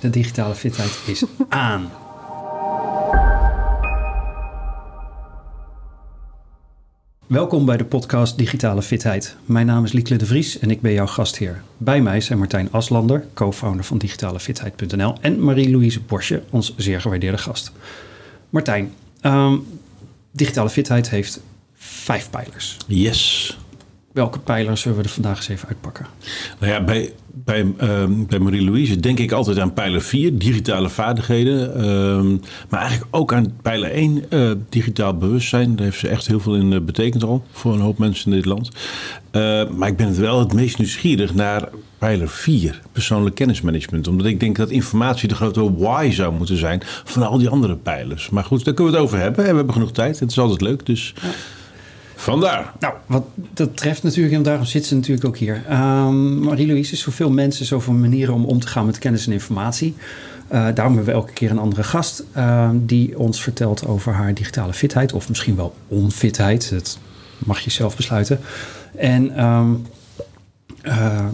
De digitale fitheid is aan. Welkom bij de podcast Digitale Fitheid. Mijn naam is Liekle de Vries en ik ben jouw gastheer. Bij mij zijn Martijn Aslander, co-founder van digitalefitheid.nl en Marie-Louise Borsje, ons zeer gewaardeerde gast. Martijn, ehm, digitale fitheid heeft vijf pijlers. Yes. Welke pijlers zullen we er vandaag eens even uitpakken? Nou ja, bij, bij, ehm, bij Marie-Louise denk ik altijd aan pijler 4, digitale vaardigheden. Ehm, maar eigenlijk ook aan pijler 1, eh, digitaal bewustzijn. Daar heeft ze echt heel veel in uh, betekend al voor een hoop mensen in dit land. Uh, maar ik ben het wel het meest nieuwsgierig naar pijler 4, persoonlijk kennismanagement. Omdat ik denk dat informatie de grote why zou moeten zijn van al die andere pijlers. Maar goed, daar kunnen we het over hebben. En we hebben genoeg tijd. Het is altijd leuk, dus... Ja. Vandaar. Nou, wat dat treft natuurlijk, en daarom zit ze natuurlijk ook hier. Um, Marie-Louise is zoveel mensen, zoveel manieren om om te gaan met kennis en informatie. Uh, daarom hebben we elke keer een andere gast uh, die ons vertelt over haar digitale fitheid, of misschien wel onfitheid. Dat mag je zelf besluiten. En um, uh,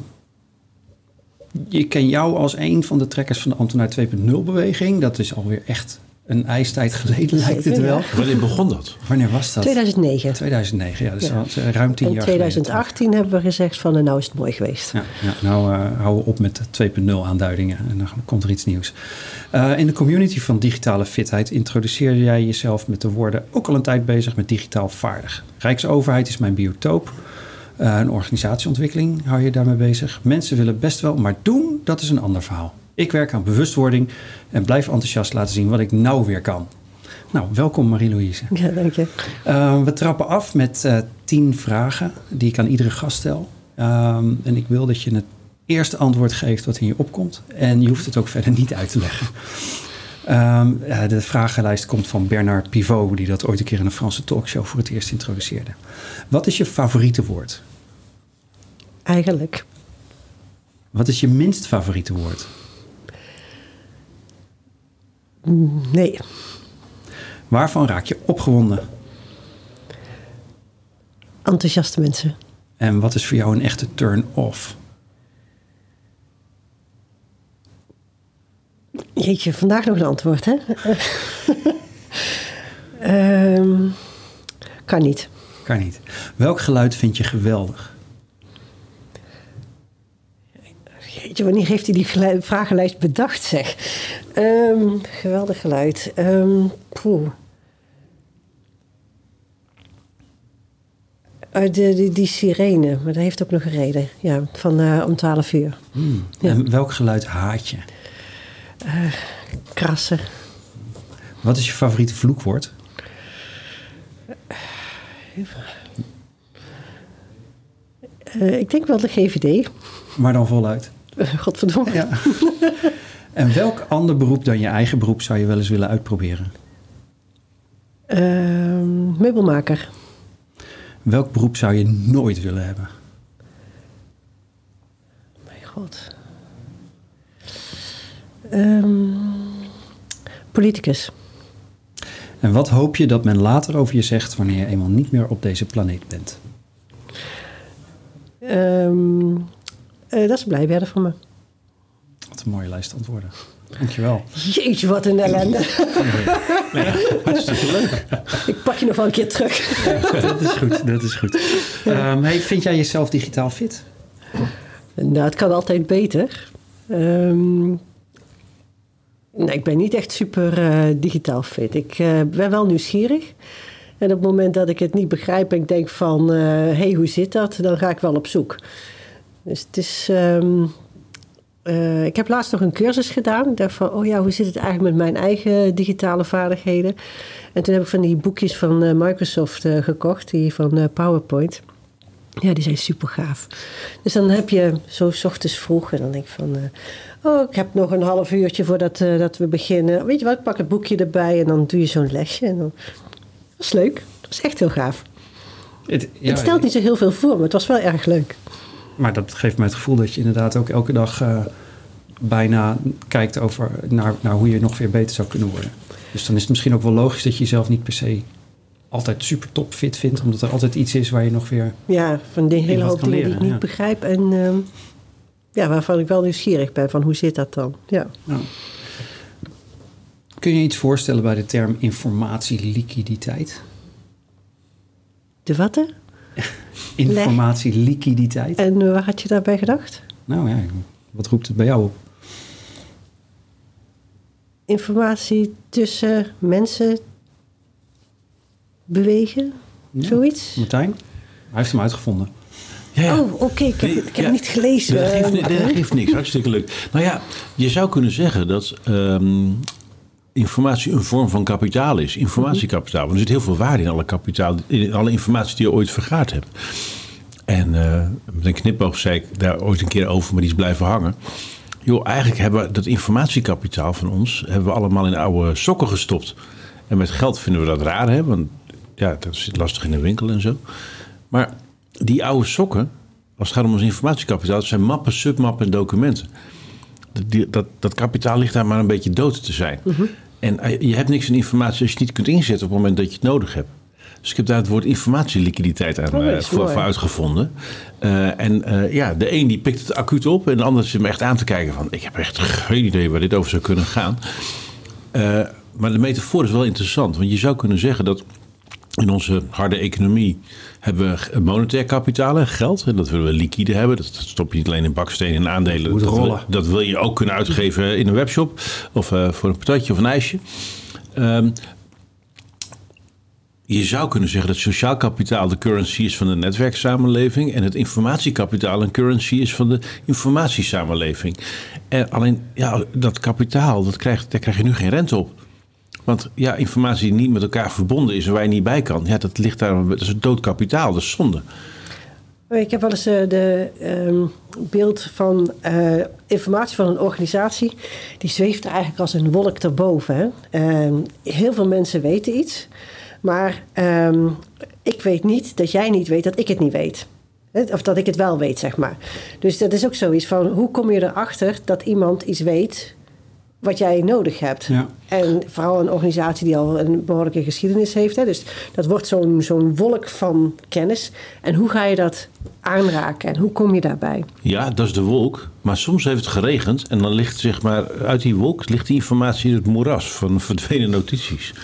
ik ken jou als een van de trekkers van de Ambtenaar 2.0 beweging. Dat is alweer echt een ijstijd geleden lijkt het wel. Wanneer begon dat? Wanneer was dat? 2009. 2009, ja. Dus ja. ruim tien in jaar 2018 hebben we gezegd van nou is het mooi geweest. Ja, ja nou uh, houden we op met 2.0 aanduidingen en dan komt er iets nieuws. Uh, in de community van digitale fitheid introduceerde jij jezelf met de woorden ook al een tijd bezig met digitaal vaardig. Rijksoverheid is mijn biotoop. Uh, een organisatieontwikkeling hou je daarmee bezig. Mensen willen best wel, maar doen, dat is een ander verhaal. Ik werk aan bewustwording en blijf enthousiast laten zien wat ik nou weer kan. Nou, welkom Marie-Louise. Ja, dank je. Uh, we trappen af met uh, tien vragen die ik aan iedere gast stel. Um, en ik wil dat je het eerste antwoord geeft wat in je opkomt. En je hoeft het ook verder niet uit te leggen. Um, uh, de vragenlijst komt van Bernard Pivot, die dat ooit een keer in een Franse talkshow voor het eerst introduceerde. Wat is je favoriete woord? Eigenlijk. Wat is je minst favoriete woord? Nee. Waarvan raak je opgewonden? Enthousiaste mensen. En wat is voor jou een echte turn-off? Jeetje, vandaag nog een antwoord, hè? um, kan niet. Kan niet. Welk geluid vind je geweldig? Jeetje, wanneer heeft hij die vragenlijst bedacht, zeg? Um, geweldig geluid. Um, poeh. Uh, de, die, die sirene, maar dat heeft ook nog een reden. Ja, van uh, om 12 uur. Hmm. Ja. En welk geluid haat je? Uh, krassen. Wat is je favoriete vloekwoord? ik denk wel de GVD. Maar dan voluit? Godverdomme. Ja. En welk ander beroep dan je eigen beroep zou je wel eens willen uitproberen? Uh, meubelmaker. Welk beroep zou je nooit willen hebben? Mijn god. Um, politicus. En wat hoop je dat men later over je zegt wanneer je eenmaal niet meer op deze planeet bent? Um, uh, dat is blij werden van me. Wat een mooie lijst antwoorden. Dankjewel. Jeetje, wat een ellende. Nee, hartstikke leuk. Ik pak je nog wel een keer terug. Ja, dat is goed, dat is goed. Um, hey, vind jij jezelf digitaal fit? Nou, het kan altijd beter. Um, nee, ik ben niet echt super uh, digitaal fit. Ik uh, ben wel nieuwsgierig. En op het moment dat ik het niet begrijp en ik denk van... hé, uh, hey, hoe zit dat? Dan ga ik wel op zoek. Dus het is... Um, uh, ik heb laatst nog een cursus gedaan. Ik dacht van, oh ja, hoe zit het eigenlijk met mijn eigen digitale vaardigheden? En toen heb ik van die boekjes van uh, Microsoft uh, gekocht, die van PowerPoint. Ja, die zijn super gaaf. Dus dan heb je zo s ochtends vroeg en dan denk ik van... oh, ik heb nog een half uurtje voordat dat we beginnen. Weet je wat, ik pak het boekje erbij en dan doe je zo'n lesje. En dan... Dat is leuk. Dat is echt heel gaaf. Het, ja, het stelt niet zo heel veel voor, maar het was wel erg leuk maar dat geeft mij het gevoel dat je inderdaad ook elke dag uh, bijna kijkt over naar, naar hoe je nog weer beter zou kunnen worden. Dus dan is het misschien ook wel logisch dat je jezelf niet per se altijd super top fit vindt, omdat er altijd iets is waar je nog weer. Ja, van die hele hoop dingen die ik niet ja. begrijp. En uh, ja, waarvan ik wel nieuwsgierig ben van hoe zit dat dan? Ja. Nou. Kun je iets voorstellen bij de term informatieliquiditeit? De wat? hè? Informatieliquiditeit. En eh, waar had je daarbij gedacht? Nou ja, wat roept het bij jou op? Informatie tussen mensen bewegen, Ja. zoiets? Martijn? Hij heeft hem uitgevonden. Ja, ja. Oh, oké, ik heb, Nee, ik heb ja. niet gelezen. Dat geeft, eh, dat geeft niks, hartstikke leuk. Nou ja, je zou kunnen zeggen dat ehm, informatie een vorm van kapitaal is. Informatiekapitaal. Want er zit heel veel waarde in alle kapitaal, in alle informatie die je ooit vergaard hebt. En eh, met een knipoog zei ik daar ooit een keer over, maar die is blijven hangen. Joh, eigenlijk hebben we dat informatiekapitaal van ons hebben we allemaal in oude sokken gestopt. En met geld vinden we dat raar, hè? Want ja, dat zit lastig in de winkel en zo. Maar die oude sokken, als het gaat om ons informatiekapitaal, dat zijn mappen, submappen en documenten. Dat, dat, dat kapitaal ligt daar maar een beetje dood te zijn. En eh, je hebt niks aan informatie als je het niet kunt inzetten op het moment dat je het nodig hebt. Dus ik heb daar het woord informatieliquiditeit aan, Oh, eh, voor, voor uitgevonden. Eh, en ja, de een die pikt het acuut op en de ander zit me echt aan te kijken van... ik heb echt geen idee waar dit over zou kunnen gaan. Maar de metafoor is wel interessant. Want je zou kunnen zeggen dat in onze harde economie hebben we monetair kapitaal en geld. En dat willen we liquide hebben. Dat stop je niet alleen in bakstenen en aandelen. Moet dat, wil, rollen. dat wil je ook kunnen uitgeven in een webshop. Of eh, voor een patatje of een ijsje. Ehm, je zou kunnen zeggen dat sociaal kapitaal de currency is van de netwerksamenleving. En het informatiekapitaal een currency is van de informatiesamenleving. En alleen ja, dat kapitaal, dat krijgt, daar krijg je nu geen rente op. Want ja, informatie die niet met elkaar verbonden is waar je niet bij kan, ja, dat ligt daar, dat is een dood kapitaal, dat is zonde. Ik heb wel eens eh, de ehm, beeld van eh, informatie van een organisatie. Die zweeft eigenlijk als een wolk erboven. Hè? Ehm, heel veel mensen weten iets. Maar ehm, ik weet niet dat jij niet weet dat ik het niet weet. Of dat ik het wel weet, zeg maar. Dus dat is ook zoiets van... hoe kom je erachter dat iemand iets weet wat jij nodig hebt? Ja. En vooral een organisatie die al een behoorlijke geschiedenis heeft. Hè? Dus dat wordt zo'n zo'n wolk van kennis. En hoe ga je dat aanraken en hoe kom je daarbij? Ja, dat is de wolk. Maar soms heeft het geregend en dan ligt zeg maar uit die wolk ligt die informatie in het moeras van verdwenen notities.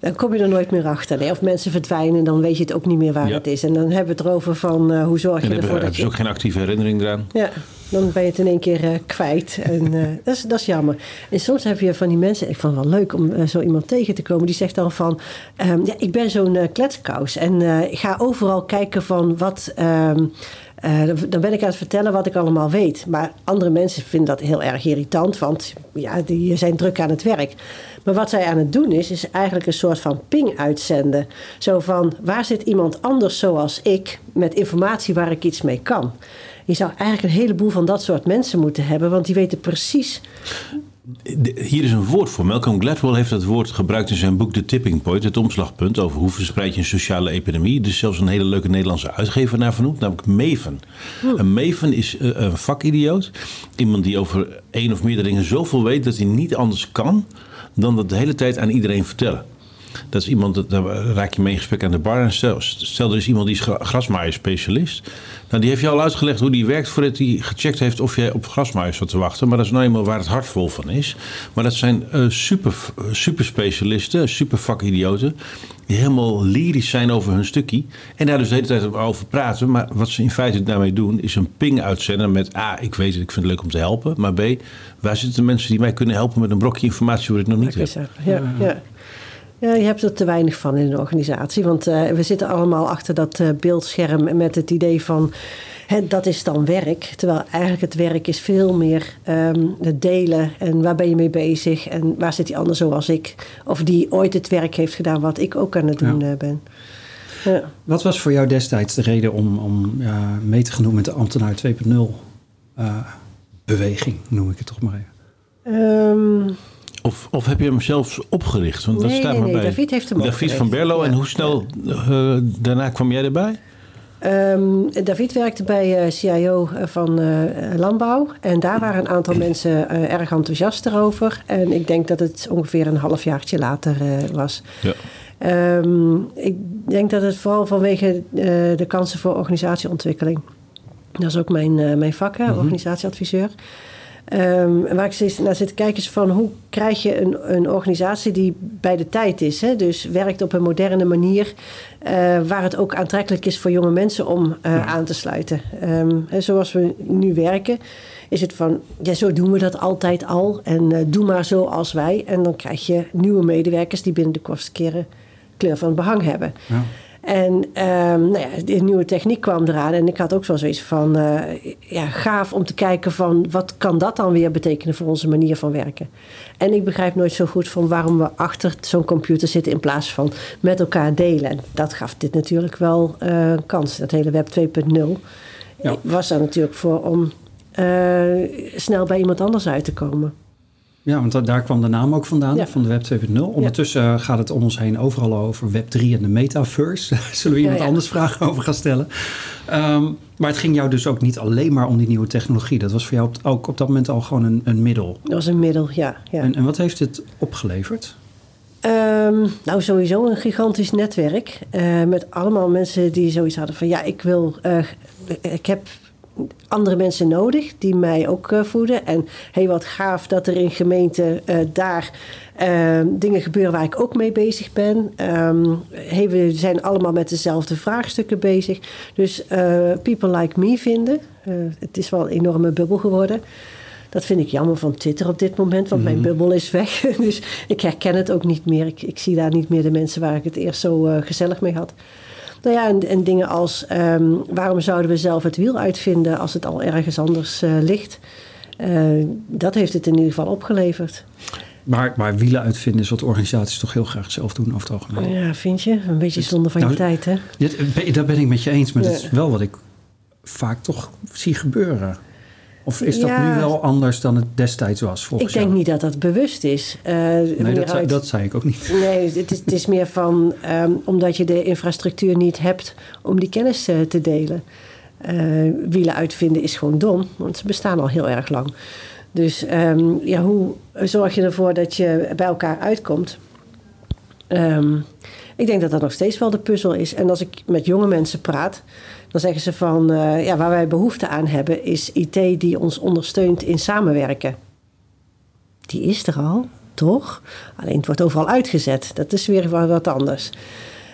Dan kom je er nooit meer achter. Nee, of mensen verdwijnen en dan weet je het ook niet meer waar Ja. het is. En dan hebben we het erover van eh, hoe zorg En je ervoor hebben dat ze je... ook geen actieve herinnering eraan. Ja, dan ben je het in één keer eh, kwijt. En eh, dat, is, dat is jammer. En soms heb je van die mensen... Ik vond het wel leuk om eh, zo iemand tegen te komen. Die zegt dan van... ehm, ja, ik ben zo'n kletskous. En ik ga overal kijken van wat... ehm, eh, dan ben ik aan het vertellen wat ik allemaal weet. Maar andere mensen vinden dat heel erg irritant. Want ja, die zijn druk aan het werk. Maar wat zij aan het doen is... is eigenlijk een soort van ping uitzenden. Zo van, waar zit iemand anders zoals ik... met informatie waar ik iets mee kan? Je zou eigenlijk een heleboel van dat soort mensen moeten hebben, want die weten precies. Hier is een woord voor. Malcolm Gladwell heeft dat woord gebruikt in zijn boek The Tipping Point, het omslagpunt over hoe verspreid je een sociale epidemie. Er is zelfs een hele leuke Nederlandse uitgever naar vernoemd, namelijk Maven. Een Maven is eh, een vakidioot. Iemand die over één of meerdere dingen zoveel weet dat hij niet anders kan dan dat de hele tijd aan iedereen vertellen. Dat is iemand, dat- daar raak je mee in gesprek aan de bar. En stel, stel er is iemand die is gra- grasmaaier-specialist. Nou, die heeft je al uitgelegd hoe die werkt voordat hij gecheckt heeft of jij op grasmaaiers zat te wachten. Maar dat is nou eenmaal waar het hart vol van is. Maar dat zijn eh, super, super specialisten, super vakidioten. Die helemaal lyrisch zijn over hun stukje. En daar dus de hele tijd over praten. Maar wat ze in feite daarmee doen, is een ping uitzenden met... A, ik weet het, ik vind het leuk om te helpen. Maar B, waar zitten de mensen die mij kunnen helpen met een brokje informatie waar ik nog niet heb? Ja, ja. Ja, je hebt er te weinig van in een organisatie. Want eh, we zitten allemaal achter dat eh, beeldscherm met het idee van. Hè, dat is dan werk. Terwijl eigenlijk het werk is veel meer ehm, het delen. En waar ben je mee bezig? En waar zit die ander zoals ik? Of die ooit het werk heeft gedaan wat ik ook aan het doen Ja. eh, ben. Ja. Wat was voor jou destijds de reden om, om ja, mee te gaan doen met de ambtenaar 2.0 eh, beweging, noem ik het toch maar even? Ehm, Of, of heb je hem zelfs opgericht? Want dat staat nee, maar nee, bij. David heeft hem David opgericht. van Berlo. En hoe snel eh, daarna kwam jij erbij? Ehm, David werkte bij eh, CIO van eh, Landbouw. En daar waren een aantal mensen erg enthousiast erover. En ik denk dat het ongeveer een halfjaartje later was. Ja. Ehm, ik denk dat het vooral vanwege de kansen voor organisatieontwikkeling. Dat is ook mijn, mijn vak, hè, organisatieadviseur. Um, waar ik steeds naar zit te kijken is van hoe krijg je een, een organisatie die bij de tijd is. Hè? Dus werkt op een moderne manier uh, waar het ook aantrekkelijk is voor jonge mensen om uh, ja. aan te sluiten. Um, hè, zoals we nu werken is het van, ja zo doen we dat altijd al en uh, doe maar zo als wij. En dan krijg je nieuwe medewerkers die binnen de kortste keren kleur van het behang hebben. Ja. En um, nou ja, de nieuwe techniek kwam eraan. En ik had ook wel zoiets van... Uh, ja, gaaf om te kijken van... wat kan dat dan weer betekenen voor onze manier van werken. En ik begrijp nooit zo goed van waarom we achter zo'n computer zitten... in plaats van met elkaar delen. En dat gaf dit natuurlijk wel uh, kans. Dat hele Web 2.0 ja. was er natuurlijk voor om uh, snel bij iemand anders uit te komen. Ja, want daar kwam de naam ook vandaan, ja. van de Web 2.0. Ondertussen ja. gaat het om ons heen overal over Web 3 en de metaverse. Zullen we iemand ja, anders vragen over gaan stellen? Um, maar het ging jou dus ook niet alleen maar om die nieuwe technologie. Dat was voor jou ook op dat moment al gewoon een, een middel. Dat was een middel, ja. En, en wat heeft het opgeleverd? Um, nou, sowieso een gigantisch netwerk. Uh, met allemaal mensen die zoiets hadden van... ja, ik wil... Uh, ik heb andere mensen nodig die mij ook uh, voeden. En hey, wat gaaf dat er in gemeente uh, daar uh, dingen gebeuren waar ik ook mee bezig ben. Um, hey, we zijn allemaal met dezelfde vraagstukken bezig. Dus people like me vinden. het is wel een enorme bubbel geworden. Dat vind ik jammer van Twitter op dit moment, want mm -hmm. mijn bubbel is weg. dus ik herken het ook niet meer. Ik, ik, zie daar niet meer de mensen waar ik het eerst zo gezellig mee had. Nou ja, en, en dingen als um, waarom zouden we zelf het wiel uitvinden als het al ergens anders uh, ligt? Uh, dat heeft het in ieder geval opgeleverd. Maar, maar wielen uitvinden is wat organisaties toch heel graag zelf doen over het algemeen. Ja, vind je? Een beetje zonde van nou, je tijd, hè? Dat ben ik met je eens, maar ja. dat is wel wat ik vaak toch zie gebeuren. Of is dat ja, nu wel anders dan het destijds was? Ik denk jou? niet dat dat bewust is. Uh, nee, dat zei, dat zei, ik ook niet. Nee, het is, het is meer van um, omdat je de infrastructuur niet hebt om die kennis uh, te delen. Uh, wielen uitvinden is gewoon dom, want ze bestaan al heel erg lang. Dus um, ja, hoe zorg je ervoor dat je bij elkaar uitkomt? Um, ik denk dat dat nog steeds wel de puzzel is. En als ik met jonge mensen praat, dan zeggen ze van uh, ja, waar wij behoefte aan hebben, is IT die ons ondersteunt in samenwerken. Die is er al, toch? Alleen het wordt overal uitgezet. Dat is weer wat anders.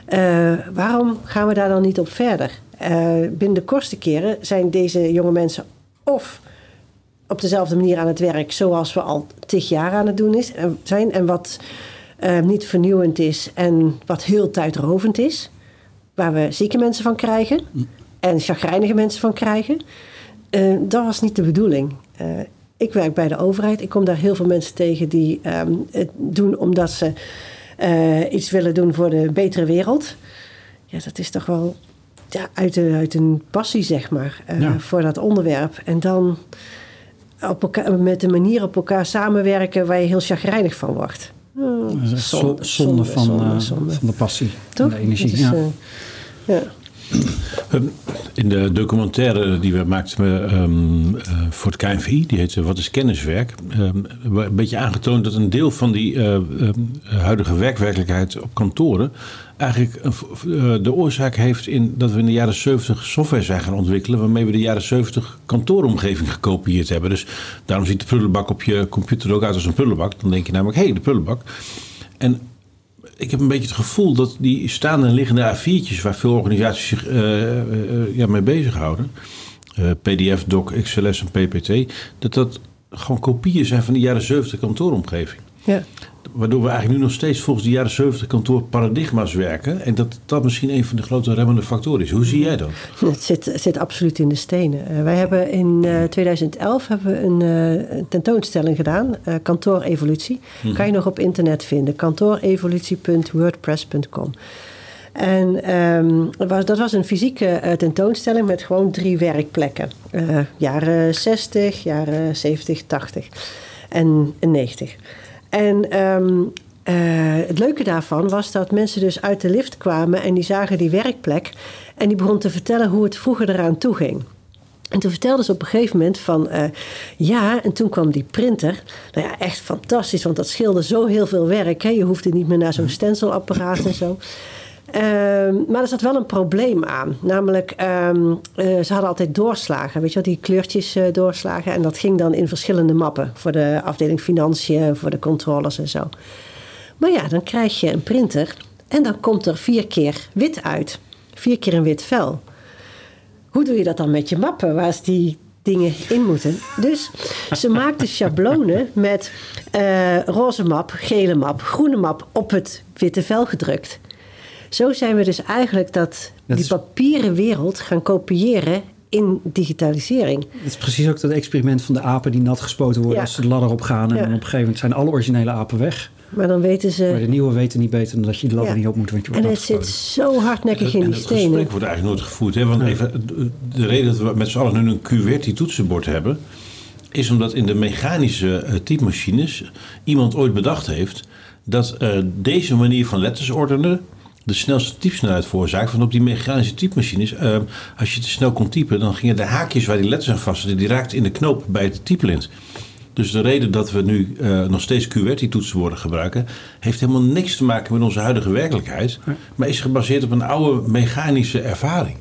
Uh, waarom gaan we daar dan niet op verder? Uh, binnen de kortste keren zijn deze jonge mensen of op dezelfde manier aan het werk zoals we al tig jaar aan het doen is, zijn. En wat niet vernieuwend is en wat heel tijdrovend is. Waar we zieke mensen van krijgen en chagrijnige mensen van krijgen. Uh, dat was niet de bedoeling. Uh, ik werk bij de overheid. Ik kom daar heel veel mensen tegen die um, het doen omdat ze iets willen doen voor de betere wereld. Ja, dat is toch wel ja, uit, de, uit een passie, zeg maar, ja. voor dat onderwerp. En dan op elkaar, met de manier op elkaar samenwerken waar je heel chagrijnig van wordt. Is zonde, zonde, van, zonde, van de passie Toch? en de energie. Ja. In de documentaire die we maakten um, uh, voor het KNVI, die heet Wat is kenniswerk, um, een beetje aangetoond dat een deel van die um, huidige werkwerkelijkheid op kantoren eigenlijk de oorzaak heeft in dat we in de jaren 70 software zijn gaan ontwikkelen waarmee we de jaren 70 kantooromgeving gekopieerd hebben. Dus daarom ziet de prullenbak op je computer ook uit als een prullenbak. Dan denk je namelijk, hé, hey, de prullenbak. En ik heb een beetje het gevoel dat die staande en liggende A4'tjes... waar veel organisaties zich uh, uh, ja, mee bezighouden... Uh, PDF, Doc, XLS en PPT... dat dat gewoon kopieën zijn van de jaren 70 kantooromgeving. Ja. Waardoor we eigenlijk nu nog steeds volgens de jaren 70 kantoorparadigma's werken. En dat dat misschien een van de grote remmende factoren is. Hoe zie jij dat? Het zit, zit absoluut in de stenen. Uh, wij hebben in uh, 2011 hebben we een, een tentoonstelling gedaan. Kantoorevolutie. Hmm. Kan je nog op internet vinden. Kantoorevolutie.wordpress.com. En um, dat was een fysieke uh, tentoonstelling met gewoon drie werkplekken. Uh, jaren 60, jaren 70, 80 en 90. En um, uh, het leuke daarvan was dat mensen dus uit de lift kwamen en die zagen die werkplek en die begon te vertellen hoe het vroeger eraan toe ging. En toen vertelden ze op een gegeven moment van uh, ja, en toen kwam die printer. Nou ja, echt fantastisch, want dat scheelde zo heel veel werk. Hè? Je hoefde niet meer naar zo'n stencilapparaat en zo. Ehm, maar er zat wel een probleem aan. Namelijk, ehm, eh, ze hadden altijd doorslagen. Weet je wel, die kleurtjes eh, doorslagen. En dat ging dan in verschillende mappen. Voor de afdeling financiën, voor de controllers en zo. Maar ja, dan krijg je een printer. En dan komt er vier keer wit uit. Vier keer een wit vel. Hoe doe je dat dan met je mappen? Waar is die dingen in moeten. Dus ze maakte schablonen met eh, roze map, gele map, groene map op het witte vel gedrukt. Zo zijn we dus eigenlijk dat, Dat die is- papieren wereld gaan kopiëren in digitalisering. Het is precies ook dat experiment van de apen die nat gespoten worden Ja. als ze de ladder opgaan. En Ja. dan op een gegeven moment zijn alle originele apen weg. Maar dan weten ze. Maar de nieuwe weten niet beter dan dat je de ladder Ja. niet op moet, want je en wordt het zit zo hardnekkig in en die dat stenen. gesprek wordt eigenlijk nooit gevoerd. Hè? Want even, de- de reden dat we met z'n allen nu een QWERTY toetsenbord hebben... is omdat in de mechanische eh, typemachines iemand ooit bedacht heeft... dat eh, deze manier van letters ordenen de snelste typsnelheid veroorzaakt. Want op die mechanische typemachines, eh, als je te snel kon typen... dan gingen de haakjes waar die letters aan vast zitten... die raakten in de knoop bij het typlint. Dus de reden dat we nu eh, nog steeds QWERTY-toetsenborden gebruiken... heeft helemaal niks te maken met onze huidige werkelijkheid... maar is gebaseerd op een oude mechanische ervaring.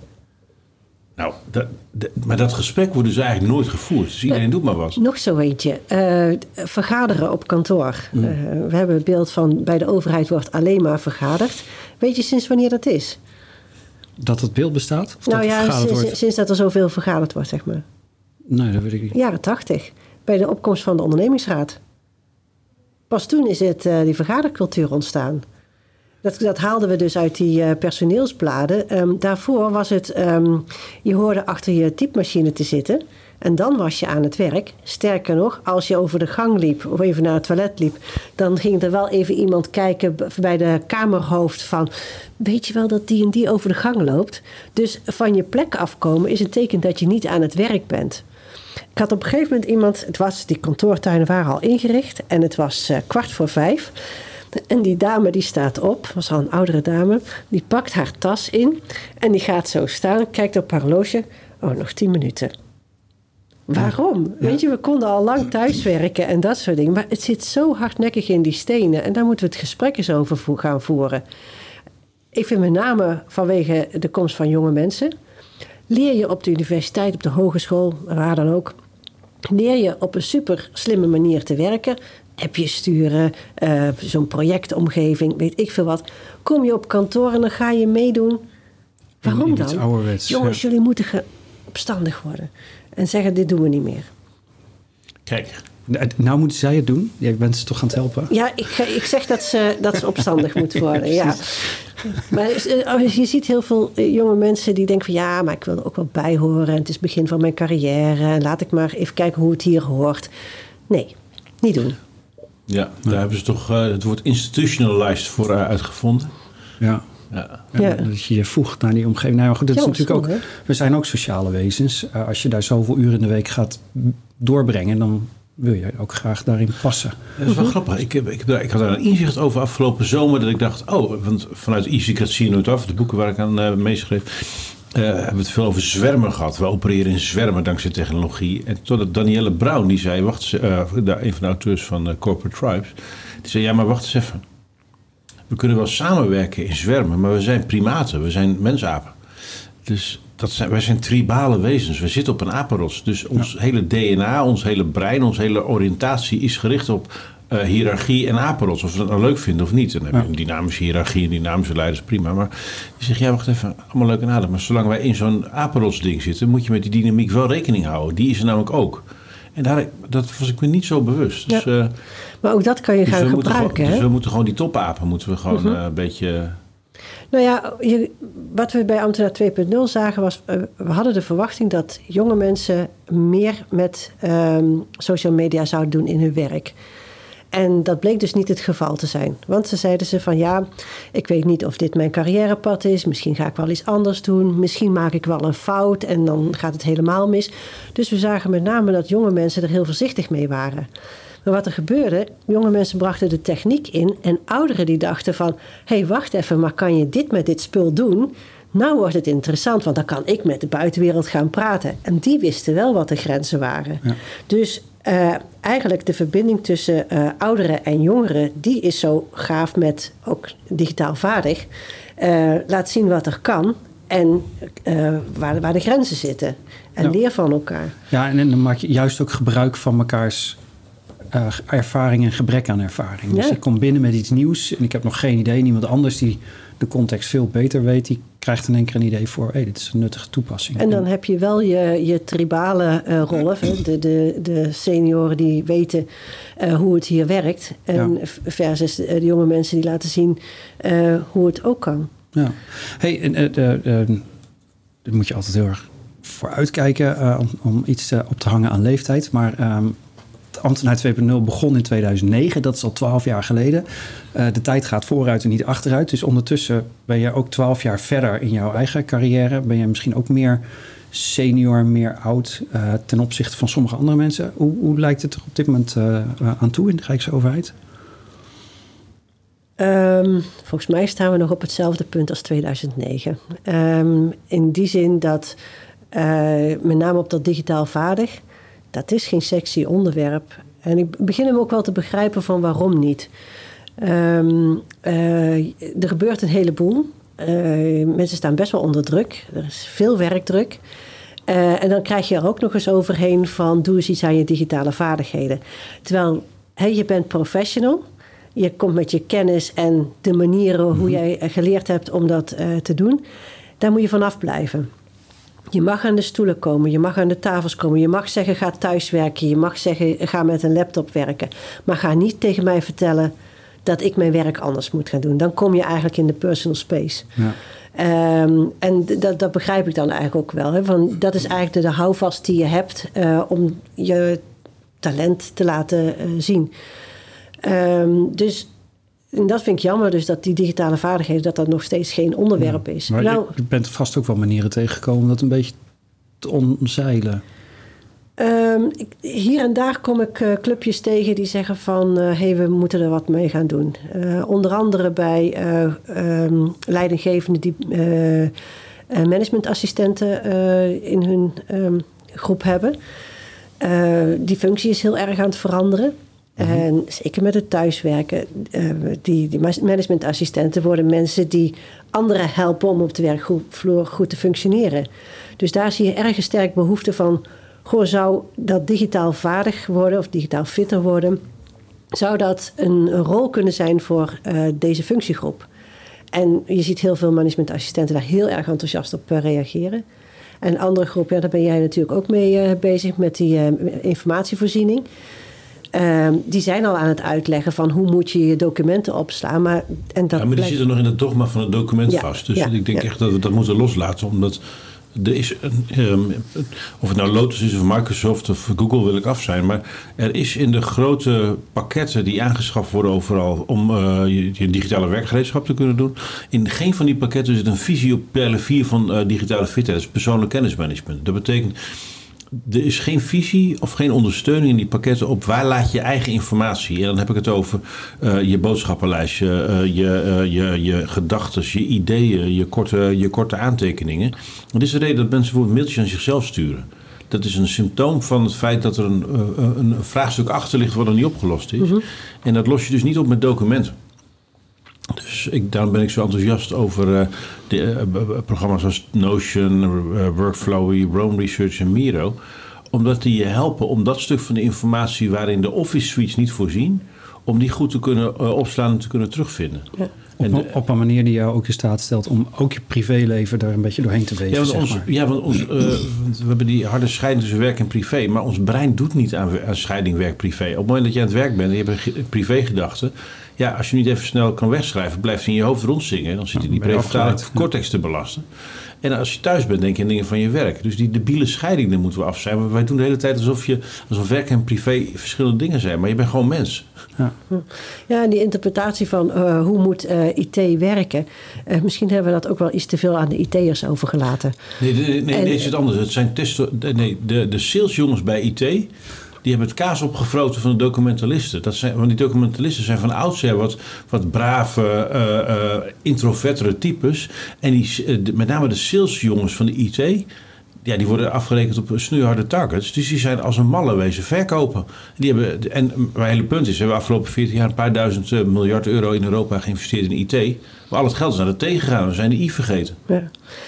Nou, dat, dat- maar dat gesprek wordt dus eigenlijk nooit gevoerd. Dus iedereen doet maar wat. Nog zo eentje. Eh, vergaderen op kantoor. Mm. Eh, we hebben het beeld van bij de overheid wordt alleen maar vergaderd. Weet je sinds wanneer dat is? Dat het beeld bestaat? Of nou dat ja, sinds, wordt? sinds dat er zoveel vergaderd wordt, zeg maar. Nee, dat weet ik niet. Jaren tachtig. Bij de opkomst van de ondernemingsraad. Pas toen is het, eh, die vergadercultuur ontstaan. Dat, haalden we dus uit die eh, personeelsbladen. Ehm, daarvoor was het, ehm, je hoorde achter je typemachine te zitten. En dan was je aan het werk. Sterker nog, als je over de gang liep of even naar het toilet liep, dan ging er wel even iemand kijken bij de kamerhoofd van, weet je wel dat die en die over de gang loopt? Dus van je plek afkomen is een teken dat je niet aan het werk bent. Ik had op een gegeven moment iemand, het was, die kantoortuinen waren al ingericht en het was eh, kwart voor vijf. En die dame die staat op, was al een oudere dame, die pakt haar tas in en die gaat zo staan, kijkt op haar horloge. Oh, nog tien minuten. Waarom? Weet je, we konden al lang thuiswerken en dat soort dingen. Maar het zit zo hardnekkig in die stenen. En daar moeten we het gesprek eens over gaan voeren. Ik vind met name vanwege de komst van jonge mensen. Leer je op de universiteit, op de hogeschool, waar dan ook. Leer je op een super slimme manier te werken. Appjes sturen, eh, zo'n projectomgeving, weet ik veel wat. Kom je op kantoor en dan ga je meedoen. Waarom dan? ouderwets, Jongens, ja. jullie moeten opstandig worden. En zeggen, dit doen we niet meer. Kijk, Nou moeten zij het doen. Jij bent ze toch aan het helpen? Ja, ik, ik zeg dat ze, dat ze opstandig moeten worden. Ja. Maar eh, je ziet heel veel eh, jonge mensen die denken van... ja, maar ik wil er ook wel bij horen. En het is het begin van mijn carrière. En laat ik maar even kijken hoe het hier hoort. Nee, niet doen. Ja, daar hebben ze toch eh, het woord institutionalized voor eh, uitgevonden. Ja. Ja. Dat je je voegt naar die omgeving. Nou, goed, dat is natuurlijk ook. We zijn ook sociale wezens. Eh, als je daar zoveel uren in de week gaat doorbrengen, dan wil je ook graag daarin passen. Dat is wel grappig. Ik, heb, ik, ik had daar een inzicht over afgelopen zomer. Dat ik dacht, oh, want vanuit Easy Nooit Af, de boeken waar ik aan eh meeschreef, eh, hebben we het veel over zwermen gehad. We opereren in zwermen dankzij technologie. En totdat Danielle Brown, die zei, wacht eens, de- een van de auteurs van eh, Corporate Tribes, die zei, ja, maar wacht eens even. We kunnen wel samenwerken in zwermen, maar we zijn primaten, we zijn mensapen. Dus dat zijn, wij zijn tribale wezens. We zitten op een apenrots. Dus ons hele DNA, ons hele brein, onze hele oriëntatie is gericht op eh, hiërarchie en apenrots. Of we dat nou leuk vinden of niet. Dan heb je een dynamische hiërarchie en dynamische leiders, prima. Maar je zegt, ja, wacht even, allemaal leuk en aardig. Maar zolang wij in zo'n apenrotsding zitten, moet je met die dynamiek wel rekening houden. Die is er namelijk ook. En daar, dat was ik me niet zo bewust. Dus, Ja. eh, Maar ook dat kan je dus gaan gebruiken. gewoon, dus we moeten gewoon die topapen moeten we gewoon eh, een beetje... Nou ja, je, wat we bij Ambtenaar 2.0 zagen was... we hadden de verwachting dat jonge mensen... meer met ehm, social media zouden doen in hun werk. En dat bleek dus niet het geval te zijn. Want ze zeiden ze van ja, ik weet niet of dit mijn carrièrepad is. Misschien ga ik wel iets anders doen. Misschien maak ik wel een fout en dan gaat het helemaal mis. Dus we zagen met name dat jonge mensen er heel voorzichtig mee waren. Maar wat er gebeurde, jonge mensen brachten de techniek in en ouderen die dachten van, hé hey, wacht even, maar kan je dit met dit spul doen? Nou wordt het interessant, want dan kan ik met de buitenwereld gaan praten. En die wisten wel wat de grenzen waren. Ja. Dus eh, eigenlijk de verbinding tussen eh, ouderen en jongeren, die is zo gaaf met ook digitaal vaardig. Eh, laat zien wat er kan en waar, waar de grenzen zitten. En Ja. leer van elkaar. Ja, en, en dan maak je juist ook gebruik van mekaars ervaring en gebrek aan ervaring. Dus ik kom binnen met iets nieuws en ik heb nog geen idee. Niemand anders die de context veel beter weet, die krijgt in één keer een idee voor... hé, dit is een nuttige toepassing. En dan heb je wel je, je tribale eh, rollen. De, de, de senioren die weten eh, hoe het hier werkt. En Ja. versus eh, de jonge mensen die laten zien hoe het ook kan. Ja. Hey, en, daar moet je altijd heel erg voor uitkijken eh, om, om iets op te hangen aan leeftijd. Maar ehm Ambtenaar 2.0 begon in 2009, dat is al 12 jaar geleden. Eh, de tijd gaat vooruit en niet achteruit. Dus ondertussen ben je ook 12 jaar verder in jouw eigen carrière. Ben je misschien ook meer senior, meer oud eh, ten opzichte van sommige andere mensen. Hoe, hoe lijkt het er op dit moment eh, aan toe in de Rijksoverheid? Ehm, volgens mij staan we nog op hetzelfde punt als 2009. Ehm, in die zin dat met name op dat digitaal vaardig, dat is geen sexy onderwerp. En ik begin hem ook wel te begrijpen van waarom niet. Ehm, eh, er gebeurt een heleboel. Eh, mensen staan best wel onder druk. Er is veel werkdruk. Eh, en dan krijg je er ook nog eens overheen van doe eens iets aan je digitale vaardigheden. Terwijl je bent professional. Je komt met je kennis en de manieren hoe jij eh, geleerd hebt om dat te doen. Daar moet je vanaf blijven. Je mag aan de stoelen komen, je mag aan de tafels komen, je mag zeggen ga thuiswerken, je mag zeggen ga met een laptop werken. Maar ga niet tegen mij vertellen dat ik mijn werk anders moet gaan doen. Dan kom je eigenlijk in de personal space. Ja. Ehm, en dat, dat begrijp ik dan eigenlijk ook wel. Hè? Van, dat is eigenlijk de, de houvast die je hebt eh, om je talent te laten eh, zien. Ehm, dus en dat vind ik jammer, dus dat die digitale vaardigheden, dat dat nog steeds geen onderwerp is. Maar nou, je, bent vast ook wel manieren tegengekomen om dat een beetje te omzeilen. Ehm, ik, hier en daar kom ik eh, clubjes tegen die zeggen van... hé, hey, we moeten er wat mee gaan doen. Eh, onder andere bij eh, ehm, leidinggevenden die eh, eh, managementassistenten eh, in hun ehm, groep hebben. Eh, die functie is heel erg aan het veranderen. En zeker met het thuiswerken. eh, die, die managementassistenten worden mensen die anderen helpen om op de werkvloer goed te functioneren. Dus daar zie je erg sterk behoefte van. Goh, zou dat digitaal vaardig worden of digitaal fitter worden? Zou dat een, rol kunnen zijn voor eh, deze functiegroep? En je ziet heel veel managementassistenten daar heel erg enthousiast op eh, reageren. En andere groep, ja, daar ben jij natuurlijk ook mee bezig met die informatievoorziening. Ehm, die zijn al aan het uitleggen van hoe moet je je documenten opslaan. Maar, en dat ja, maar die zitten nog in het dogma van het document Ja, vast. Dus ja, ik denk echt dat we dat moeten loslaten. Omdat er is een, ehm, of het nou Lotus is of Microsoft of Google wil ik af zijn. Maar er is in de grote pakketten die aangeschaft worden overal om eh, je, je digitale werkgereedschap te kunnen doen. In geen van die pakketten zit een visie op pijler 4 van eh, digitale fitheid. Dat is persoonlijk kennismanagement. Dat betekent er is geen visie of geen ondersteuning in die pakketten op waar laat je eigen informatie. En dan heb ik het over eh, je boodschappenlijstje, eh, je, eh, je, je gedachten, je ideeën, je korte, je korte aantekeningen. Dat is de reden dat mensen bijvoorbeeld mailtjes aan zichzelf sturen. Dat is een symptoom van het feit dat er een, een vraagstuk achter ligt wat nog niet opgelost is. En dat los je dus niet op met documenten. Dus ik, daarom ben ik zo enthousiast over eh, de, eh, programma's als Notion, eh, Workflowy, Rome Research en Miro. Omdat die je helpen om dat stuk van de informatie waarin de Office suites niet voorzien, om die goed te kunnen opslaan en te kunnen terugvinden. Ja. Op, een- op een manier die jou ook in staat stelt om ook je privéleven er een beetje doorheen te weven. Ja, want, zeg ons, maar. ja, want ons, want we hebben die harde scheiding tussen werk en privé. Maar ons brein doet niet aan, aan scheiding werk-privé. Op het moment dat je aan het werk bent en je hebt een ge- privégedachte. Ja, als je niet even snel kan wegschrijven, blijft hij in je hoofd rondzingen. Dan zit hij die je prefrontale cortex te belasten. En als je thuis bent, denk je aan dingen van je werk. Dus die debiele scheiding, daar moeten we af zijn. Maar wij doen de hele tijd alsof, je, alsof werk en privé verschillende dingen zijn. Maar je bent gewoon mens. Ja. Ja, en die interpretatie van eh, hoe moet eh, IT werken. eh, misschien hebben we dat ook wel iets te veel aan de IT'ers overgelaten. Nee, nee, nee, nee, En- nee, het is het anders. Het zijn testo, nee, de, de salesjongens bij IT... die hebben het kaas opgefroten van de documentalisten. Dat zijn, want die documentalisten zijn van oudsher wat, wat brave, eh eh introvertere types. En die, eh, met name de salesjongens van de IT... ja, die worden afgerekend op snoeiharde targets. Dus die zijn als een malle wezen verkopen. Die hebben, en mijn hele punt is, we hebben afgelopen 14 jaar een paar duizend miljard euro in Europa geïnvesteerd in IT. Maar al het geld is naar de tegengegaan. We zijn de I vergeten. Ja,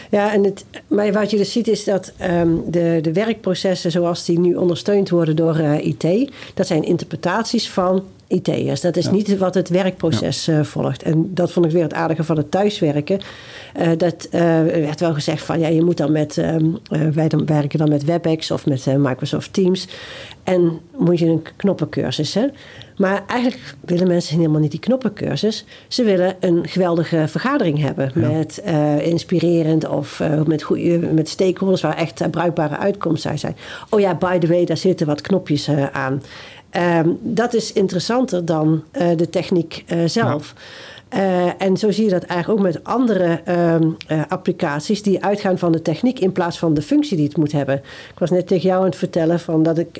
ja en het, maar wat je dus ziet is dat ehm, de, de werkprocessen zoals die nu ondersteund worden door eh, IT, dat zijn interpretaties van IT'ers. Dat is niet wat het werkproces eh, volgt. En dat vond ik weer het aardige van het thuiswerken. Uh, dat werd wel gezegd van ja, je moet dan met, ehm, wij dan werken dan met WebEx of met Microsoft Teams. En moet je een knoppencursus. Hè? Maar eigenlijk willen mensen helemaal niet die knoppencursus. Ze willen een geweldige vergadering hebben. Met uh, inspirerend of uh, met, goede, met stakeholders waar echt uh, bruikbare uitkomsten zijn. Oh ja, by the way, daar zitten wat knopjes aan. Um, dat is interessanter dan de techniek zelf. Ja. Uh, en zo zie je dat eigenlijk ook met andere uh, uh, applicaties die uitgaan van de techniek in plaats van de functie die het moet hebben. Ik was net tegen jou aan het vertellen van dat ik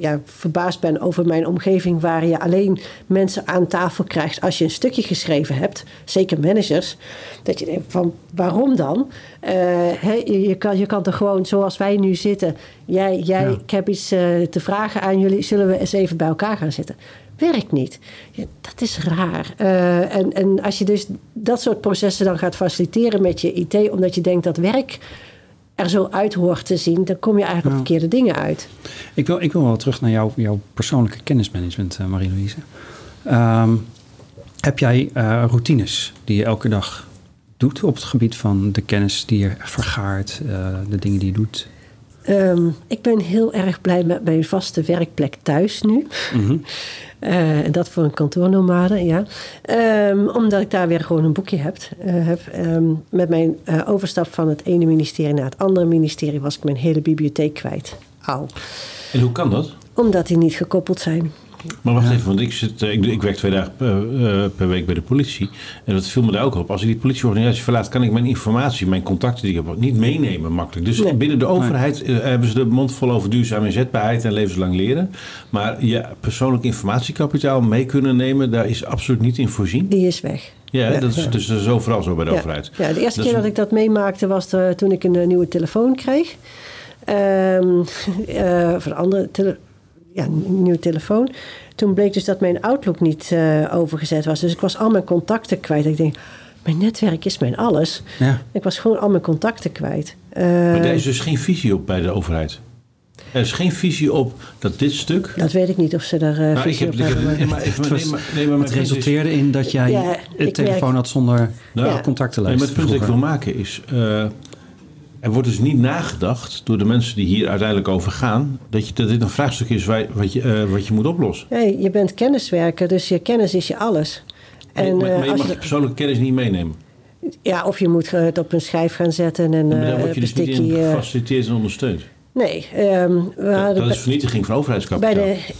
ja, verbaasd ben over mijn omgeving waar je alleen mensen aan tafel krijgt als je een stukje geschreven hebt, zeker managers. Dat je denkt van waarom dan? He, je, kan, je kan toch gewoon zoals wij nu zitten. Jij, jij ja. ik heb iets te vragen aan jullie, zullen we eens even bij elkaar gaan zitten? Werkt niet. Ja, dat is raar. Uh, en, en als je dus dat soort processen dan gaat faciliteren met je IT, omdat je denkt dat werk er zo uit hoort te zien, dan kom je eigenlijk op verkeerde dingen uit. Ik wil, ik wil wel terug naar jou, jouw persoonlijke kennismanagement, uh, Marie-Louise. Um, heb jij uh, routines die je elke dag doet op het gebied van de kennis die je vergaart, de dingen die je doet? Um, ik ben heel erg blij met mijn vaste werkplek thuis nu. Mm -hmm. Uh, dat voor een kantoornomade, ja. Um, omdat ik daar weer gewoon een boekje heb. Uh, heb um, met mijn uh, overstap van het ene ministerie naar het andere ministerie was ik mijn hele bibliotheek kwijt. Au. En hoe kan dat? Omdat die niet gekoppeld zijn. Maar wacht even, want ik, zit, ik, ik werk twee dagen per, uh, per, week bij de politie. En dat viel me daar ook op. Als ik die politieorganisatie verlaat, kan ik mijn informatie, mijn contacten die ik heb, niet meenemen makkelijk. Dus nee. binnen de overheid nee. hebben ze de mond vol over duurzame inzetbaarheid en levenslang leren. Maar je persoonlijk informatiekapitaal mee kunnen nemen, daar is absoluut niet in voorzien. Die is weg. Ja, ja, dat is, dus dat is overal zo bij de ja. overheid. Ja, de eerste dat keer dat ik dat meemaakte was de, toen ik een nieuwe telefoon kreeg. Um, uh, andere tele ja, een nieuwe telefoon. Toen bleek dus dat mijn Outlook niet uh, overgezet was. Dus ik was al mijn contacten kwijt. Ik denk, mijn netwerk is mijn alles. Ja. Ik was gewoon al mijn contacten kwijt. Uh, maar er is dus geen visie op bij de overheid? Er is geen visie op dat dit stuk... Dat weet ik niet of ze daar uh, nou, visie ik heb, op ik hebben. heb, maar het, was, nee, maar, nee, maar het resulteerde in dat jij Ja, ik telefoon had zonder Nou, ja. contactenlijst. Nee, maar het punt dat ik wil maken is... eh, er wordt dus niet nagedacht door de mensen die hier uiteindelijk over gaan... dat, je, dat dit een vraagstuk is waar, wat, je, eh, wat je moet oplossen. Nee, je bent kenniswerker, dus je kennis is je alles. En, maar, eh, maar je mag je- persoonlijke kennis niet meenemen. ja, of je moet het op een schijf gaan zetten en maar daar eh word je dus niet in gefaciliteerd en ondersteund. nee, ehm, we Ja, hadden dat bij- is vernietiging van overheidskapitaal. Bij de,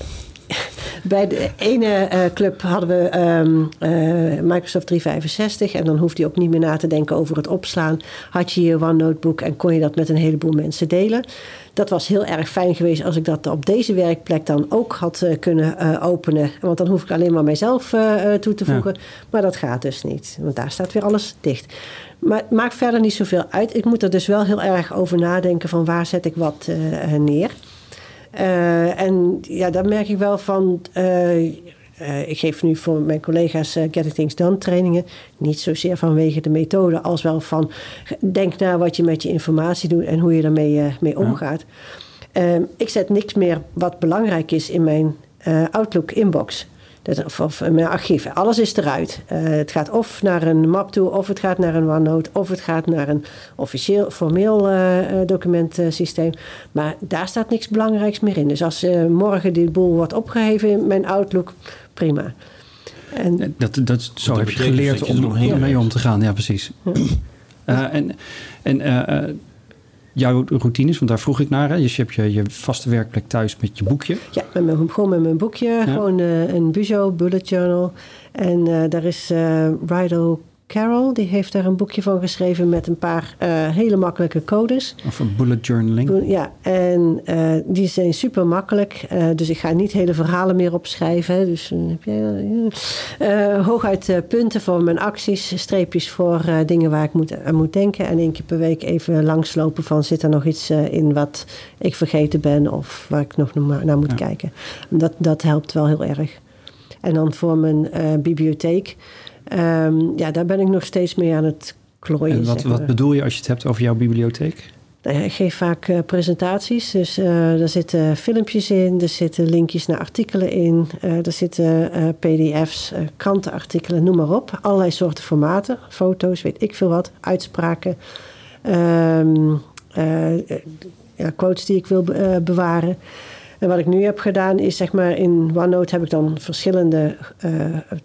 bij de ene eh, club hadden we ehm, eh, Microsoft 365 en dan hoefde je ook niet meer na te denken over het opslaan. Had je je OneNote-book en kon je dat met een heleboel mensen delen. Dat was heel erg fijn geweest als ik dat op deze werkplek dan ook had eh, kunnen openen. Want dan hoef ik alleen maar mijzelf toe te voegen. Maar dat gaat dus niet, want daar staat weer alles dicht. Maar het maakt verder niet zoveel uit. Ik moet er dus wel heel erg over nadenken van waar zet ik wat neer. Uh, en ja, daar merk ik wel van. Uh, uh, ik geef nu voor mijn collega's Getting Things Done trainingen. Niet zozeer vanwege de methode, als wel van denk na wat je met je informatie doet en hoe je daarmee mee omgaat. Ja. ik zet niks meer wat belangrijk is in mijn Outlook inbox. Dat, of, of mijn archief. Alles is eruit. Uh, het gaat of naar een map toe, of het gaat naar een OneNote, of het gaat naar een officieel, formeel uh, documentensysteem. Maar daar staat niks belangrijks meer in. Dus als uh, morgen die boel wordt opgeheven in mijn Outlook, prima. En, dat, dat, zo dat heb je geleerd je om ja. mee om te gaan. Ja, precies. Ja. en en jouw routines, want daar vroeg ik naar. Hè? Dus je hebt je, je vaste werkplek thuis met je boekje. Ja, met mijn, gewoon met mijn boekje. Ja. Gewoon uh, een Buzo bullet journal. En uh, daar is uh, Rido Carroll. Die heeft daar een boekje van geschreven met een paar uh, hele makkelijke codes. Of een bullet journaling. Ja, en uh, die zijn super makkelijk. Uh, dus ik ga niet hele verhalen meer opschrijven. Dus heb jij hooguit punten voor mijn acties, streepjes voor dingen waar ik moet, aan moet denken. En één keer per week even langslopen van zit er nog iets in wat ik vergeten ben of waar ik nog naar moet ja. kijken. Dat, dat helpt wel heel erg. En dan voor mijn bibliotheek. Um, ja, daar ben ik nog steeds mee aan het klooien. En wat, wat bedoel je als je het hebt over jouw bibliotheek? Nou ik geef vaak uh, presentaties, dus uh, er zitten filmpjes in, er zitten linkjes naar artikelen in, uh, er zitten pdf's, krantenartikelen, noem maar op. Allerlei soorten formaten, foto's, weet ik veel wat, uitspraken, ja, quotes die ik wil bewaren. En wat ik nu heb gedaan is, zeg maar, in OneNote heb ik dan verschillende uh,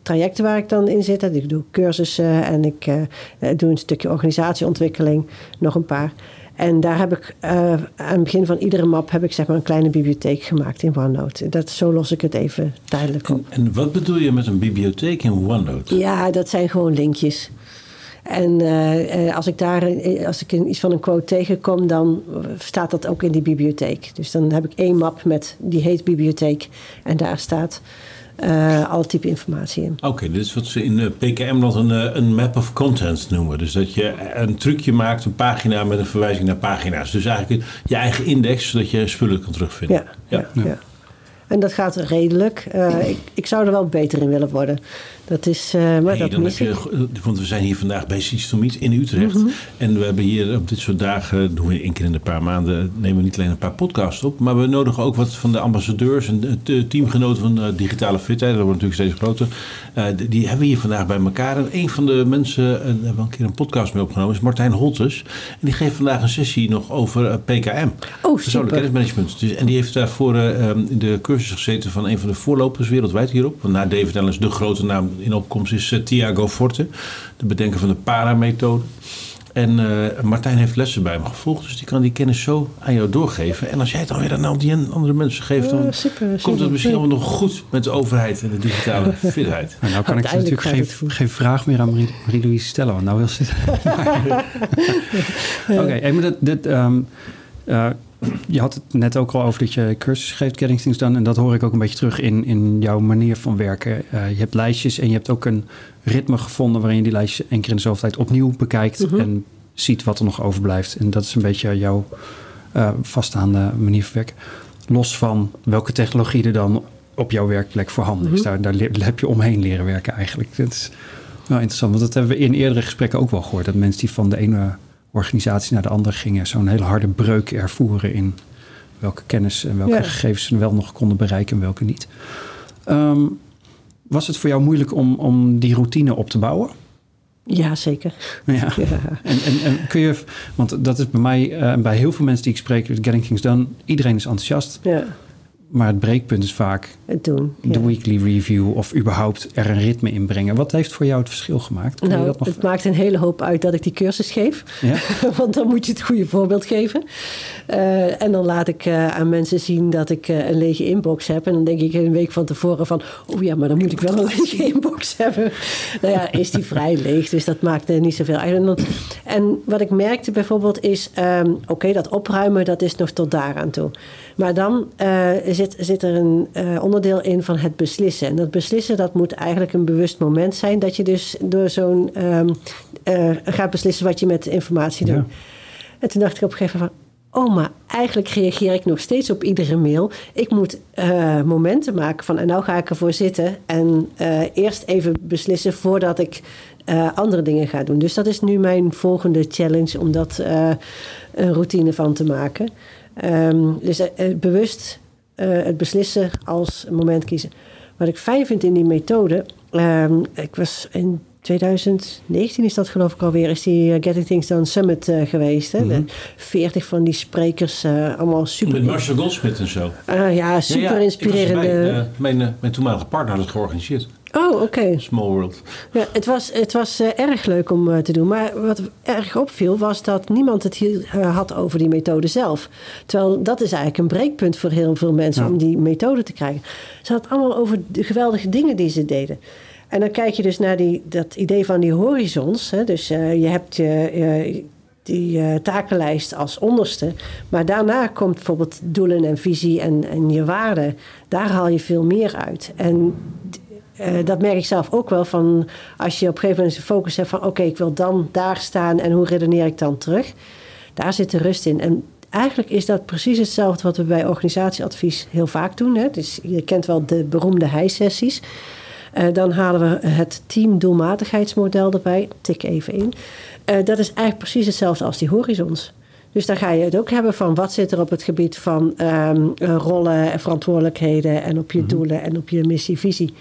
trajecten waar ik dan in zit. Ik doe cursussen en ik uh, doe een stukje organisatieontwikkeling, nog een paar. En daar heb ik uh, aan het begin van iedere map heb ik zeg maar een kleine bibliotheek gemaakt in OneNote. Dat, zo los ik het even tijdelijk op. En, en wat bedoel je met een bibliotheek in OneNote? Ja, dat zijn gewoon linkjes. En uh, als ik daar als ik iets van een quote tegenkom, dan staat dat ook in die bibliotheek. Dus dan heb ik één map met die heet bibliotheek en daar staat uh, alle type informatie in. Oké, okay, dit is wat ze in PKM dan een, een map of contents noemen. Dus dat je een trucje maakt, een pagina met een verwijzing naar pagina's. Dus eigenlijk je eigen index, zodat je spullen kan terugvinden. ja. ja. ja. ja. En dat gaat redelijk. Uh, ik, ik, zou er wel beter in willen worden. Dat is, uh, maar dat mis je, Want we zijn hier vandaag bij Systomiet in Utrecht. Mm -hmm. En we hebben hier op dit soort dagen, doen we één keer in een paar maanden, nemen we niet alleen een paar podcasts op. Maar we nodigen ook wat van de ambassadeurs en de teamgenoten van uh, digitale fitheid. Dat wordt natuurlijk steeds groter. Uh, die hebben we hier vandaag bij elkaar. En een van de mensen, uh, hebben we een keer een podcast mee opgenomen, is Martijn Holtes. En die geeft vandaag een sessie nog over PKM. Oh, Persoonlijk kennismanagement. Dus, en die heeft daarvoor in de cursus gezeten van een van de voorlopers wereldwijd hierop. Want na David Allen de grote naam in opkomst is uh, Thiago Forte, de bedenker van de paramethode. En uh, Martijn heeft lessen bij me gevolgd, dus die kan die kennis zo aan jou doorgeven. En als jij het dan weer aan al die andere mensen geeft, dan super, komt het misschien wel nog goed met de overheid en de digitale fitheid. Nou, nou kan ik natuurlijk geen, geen vraag meer aan Marie-Louise stellen, want nou wil ze Oké, okay, maar dat, dit, um, uh, je had het net ook al over dat je cursus geeft, Getting Things Done. En dat hoor ik ook een beetje terug in, in jouw manier van werken. Uh, je hebt lijstjes en je hebt ook een ritme gevonden... waarin je die lijstjes één keer in de zoveel tijd opnieuw bekijkt... Mm -hmm. en ziet wat er nog overblijft. En dat is een beetje jouw uh, vaststaande manier van werken. Los van welke technologie er dan op jouw werkplek voorhanden is. Mm -hmm. Daar, daar, heb je omheen leren werken eigenlijk. Dat is wel interessant, want dat hebben we in eerdere gesprekken ook wel gehoord. Dat mensen die van de ene organisatie naar de andere gingen, zo'n hele harde breuk ervoeren in welke kennis en welke ja. gegevens ze wel nog konden bereiken en welke niet. Um, was het voor jou moeilijk om, om die routine op te bouwen? Ja, zeker. Ja. ja. En, en, en, kun je, want dat is bij mij en uh, bij heel veel mensen die ik spreek, Getting Things Done, iedereen is enthousiast. Ja. Maar het breekpunt is vaak het doen, de weekly review of überhaupt er een ritme in brengen. Wat heeft voor jou het verschil gemaakt? Nou, dat nog... het maakt een hele hoop uit dat ik die cursus geef. Ja? Want dan moet je het goede voorbeeld geven. Uh, en dan laat ik uh, aan mensen zien dat ik uh, een lege inbox heb. En dan denk ik een week van tevoren van... oh ja, maar dan moet ik wel een lege inbox hebben. nou ja, is die vrij leeg. Dus dat maakt niet zoveel uit. En, dan, en wat ik merkte bijvoorbeeld is... Um, oké, okay, dat opruimen, dat is nog tot daaraan toe. Maar dan zit, zit er een uh, onderdeel in van het beslissen. En dat beslissen, dat moet eigenlijk een bewust moment zijn. Dat je dus door zo'n um, uh, gaat beslissen wat je met de informatie doet. Ja. En toen dacht ik op een gegeven moment van... oh, maar eigenlijk reageer ik nog steeds op iedere mail. Ik moet uh, momenten maken van... en nou ga ik ervoor zitten en eerst even beslissen voordat ik... andere dingen ga doen. Dus dat is nu mijn volgende challenge om dat een routine van te maken. Um, dus bewust uh, het beslissen als moment kiezen. Wat ik fijn vind in die methode. Um, ik was in 2019 is dat geloof ik alweer, is die Getting Things Done Summit uh, geweest. Hè? Mm -hmm. 40 van die sprekers, uh, allemaal super... Met Marcel Goldsmith en zo. Uh, ja, super ja, ja, inspirerende... Mijn, mijn, toenmalige partner had het georganiseerd. Oh, oké. Okay. Small World. Ja, het was, het was uh, erg leuk om uh, te doen. Maar wat erg opviel was dat niemand het hier uh, had over die methode zelf. Terwijl dat is eigenlijk een breekpunt voor heel veel mensen ja. om die methode te krijgen. Ze hadden het allemaal over de geweldige dingen die ze deden. En dan kijk je dus naar die, dat idee van die horizons. Hè? Dus je hebt uh, die uh, takenlijst als onderste. Maar daarna komt bijvoorbeeld doelen en visie en, en je waarden. Daar haal je veel meer uit. En dat merk ik zelf ook wel van als je op een gegeven moment de focus hebt van oké, ik wil dan daar staan en hoe redeneer ik dan terug. Daar zit de rust in. En eigenlijk is dat precies hetzelfde wat we bij organisatieadvies heel vaak doen. Hè? Dus je kent wel de beroemde HI-sessies. Uh, dan halen we het teamdoelmatigheidsmodel erbij. Tik even in. Uh, dat is eigenlijk precies hetzelfde als die horizons. Dus dan ga je het ook hebben van wat zit er op het gebied van um, rollen en verantwoordelijkheden en op je mm -hmm. doelen en op je missie-visie.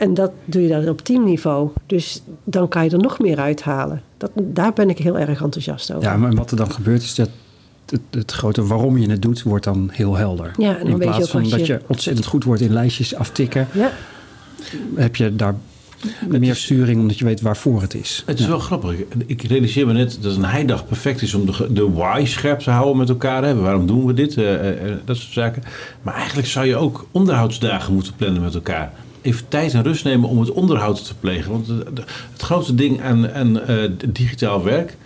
En dat doe je dan op teamniveau. Dus dan kan je er nog meer uithalen. Dat, daar ben ik heel erg enthousiast over. Ja, maar wat er dan gebeurt is dat het, het, grote waarom je het doet, wordt dan heel helder. Ja, en dan in plaats weet je van ook dat je... je ontzettend goed wordt in lijstjes aftikken, Ja, heb je daar meer sturing omdat je weet waarvoor het is. Het is wel grappig. Ik realiseer me net dat een heidag perfect is om de, de why scherp te houden met elkaar. Hè. Waarom doen we dit? Uh, uh, dat soort zaken. Maar eigenlijk zou je ook onderhoudsdagen moeten plannen met elkaar. Even tijd en rust nemen om het onderhoud te plegen. Want het, grootste ding aan, aan uh, digitaal werk,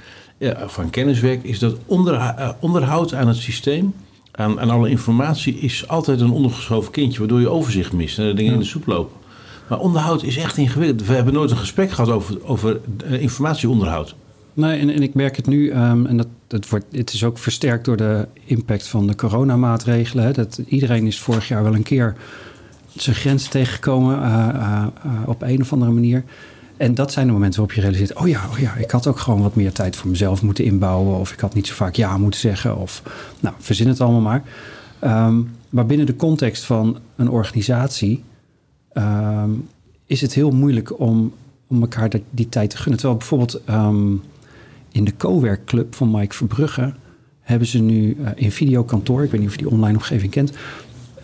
aan kenniswerk, is dat onder, onderhoud aan het systeem. Aan, aan alle informatie is altijd een ondergeschoven kindje, waardoor je overzicht mist en de dingen ja. in de soep lopen. Maar onderhoud is echt ingewikkeld. We hebben nooit een gesprek gehad over, over uh, informatieonderhoud. Nee, en, en, ik merk het nu, um, en dat, dat wordt, het is ook versterkt door de impact van de coronamaatregelen. Hè, dat iedereen is vorig jaar wel een keer zijn grenzen tegengekomen uh, uh, op een of andere manier. En dat zijn de momenten waarop je realiseert: oh ja, oh ja, ik had ook gewoon wat meer tijd voor mezelf moeten inbouwen. Of ik had niet zo vaak ja moeten zeggen. Of nou, verzin het allemaal maar. Um, maar binnen de context van een organisatie um, is het heel moeilijk om, om elkaar die, die tijd te gunnen. Terwijl bijvoorbeeld um, in de co-werkclub van Mike Verbrugge hebben ze nu uh, in videokantoor, ik weet niet of je die online omgeving kent.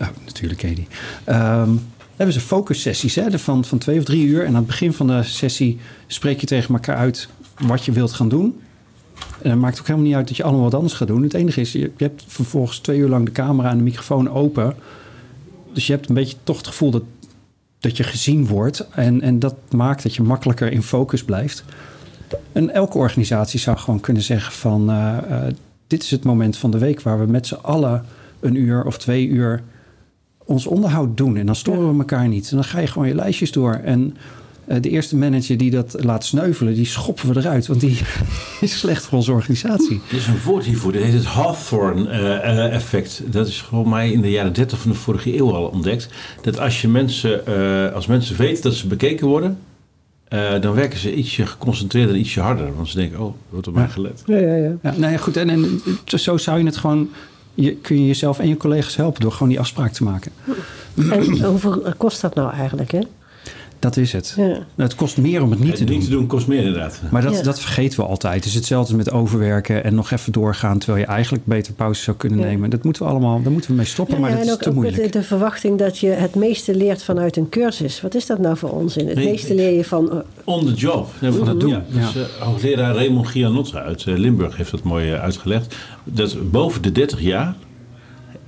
Uh, natuurlijk die. Um, hebben ze focussessies hè, van, van twee of drie uur. En aan het begin van de sessie spreek je tegen elkaar uit wat je wilt gaan doen. En het maakt ook helemaal niet uit dat je allemaal wat anders gaat doen. Het enige is, je, hebt vervolgens twee uur lang de camera en de microfoon open. Dus je hebt een beetje toch het gevoel dat, dat je gezien wordt. En, en dat maakt dat je makkelijker in focus blijft. En elke organisatie zou gewoon kunnen zeggen van... Uh, uh, dit is het moment van de week waar we met z'n allen een uur of twee uur ons onderhoud doen. En dan storen ja. we elkaar niet. En dan ga je gewoon je lijstjes door. En uh, de eerste manager die dat laat sneuvelen, die schoppen we eruit. Want die is slecht voor onze organisatie. Er is een woord hiervoor, dat heet het Hawthorne-effect. Uh, dat is volgens mij in de jaren 30 van de vorige eeuw al ontdekt. Dat als, je mensen, als mensen weten dat ze bekeken worden... Uh, dan werken ze ietsje geconcentreerder en ietsje harder. Want ze denken, oh, wordt op mij gelet. Ja, ja, ja. ja nou ja, goed. En, en zo zou je het gewoon je, kun je jezelf en je collega's helpen door gewoon die afspraak te maken. En hoeveel kost dat nou eigenlijk? Hè? Dat is het. Ja. Het kost meer om het niet het te doen. Niet te doen kost meer inderdaad. Maar dat, ja. dat vergeten we altijd. Het is hetzelfde met overwerken en nog even doorgaan... terwijl je eigenlijk beter pauze zou kunnen ja. nemen. Dat moeten we allemaal, daar moeten we mee stoppen, maar dat is ook, te moeilijk. Ook de, de verwachting dat je het meeste leert vanuit een cursus. Wat is dat nou voor onzin? Het nee, meeste leer je van... Uh, on the job. Ja, van dat doen. Ja, dus, uh, hoogleraar Raymond Gianotta uit uh, Limburg heeft dat mooi uitgelegd. Dat boven de 30 jaar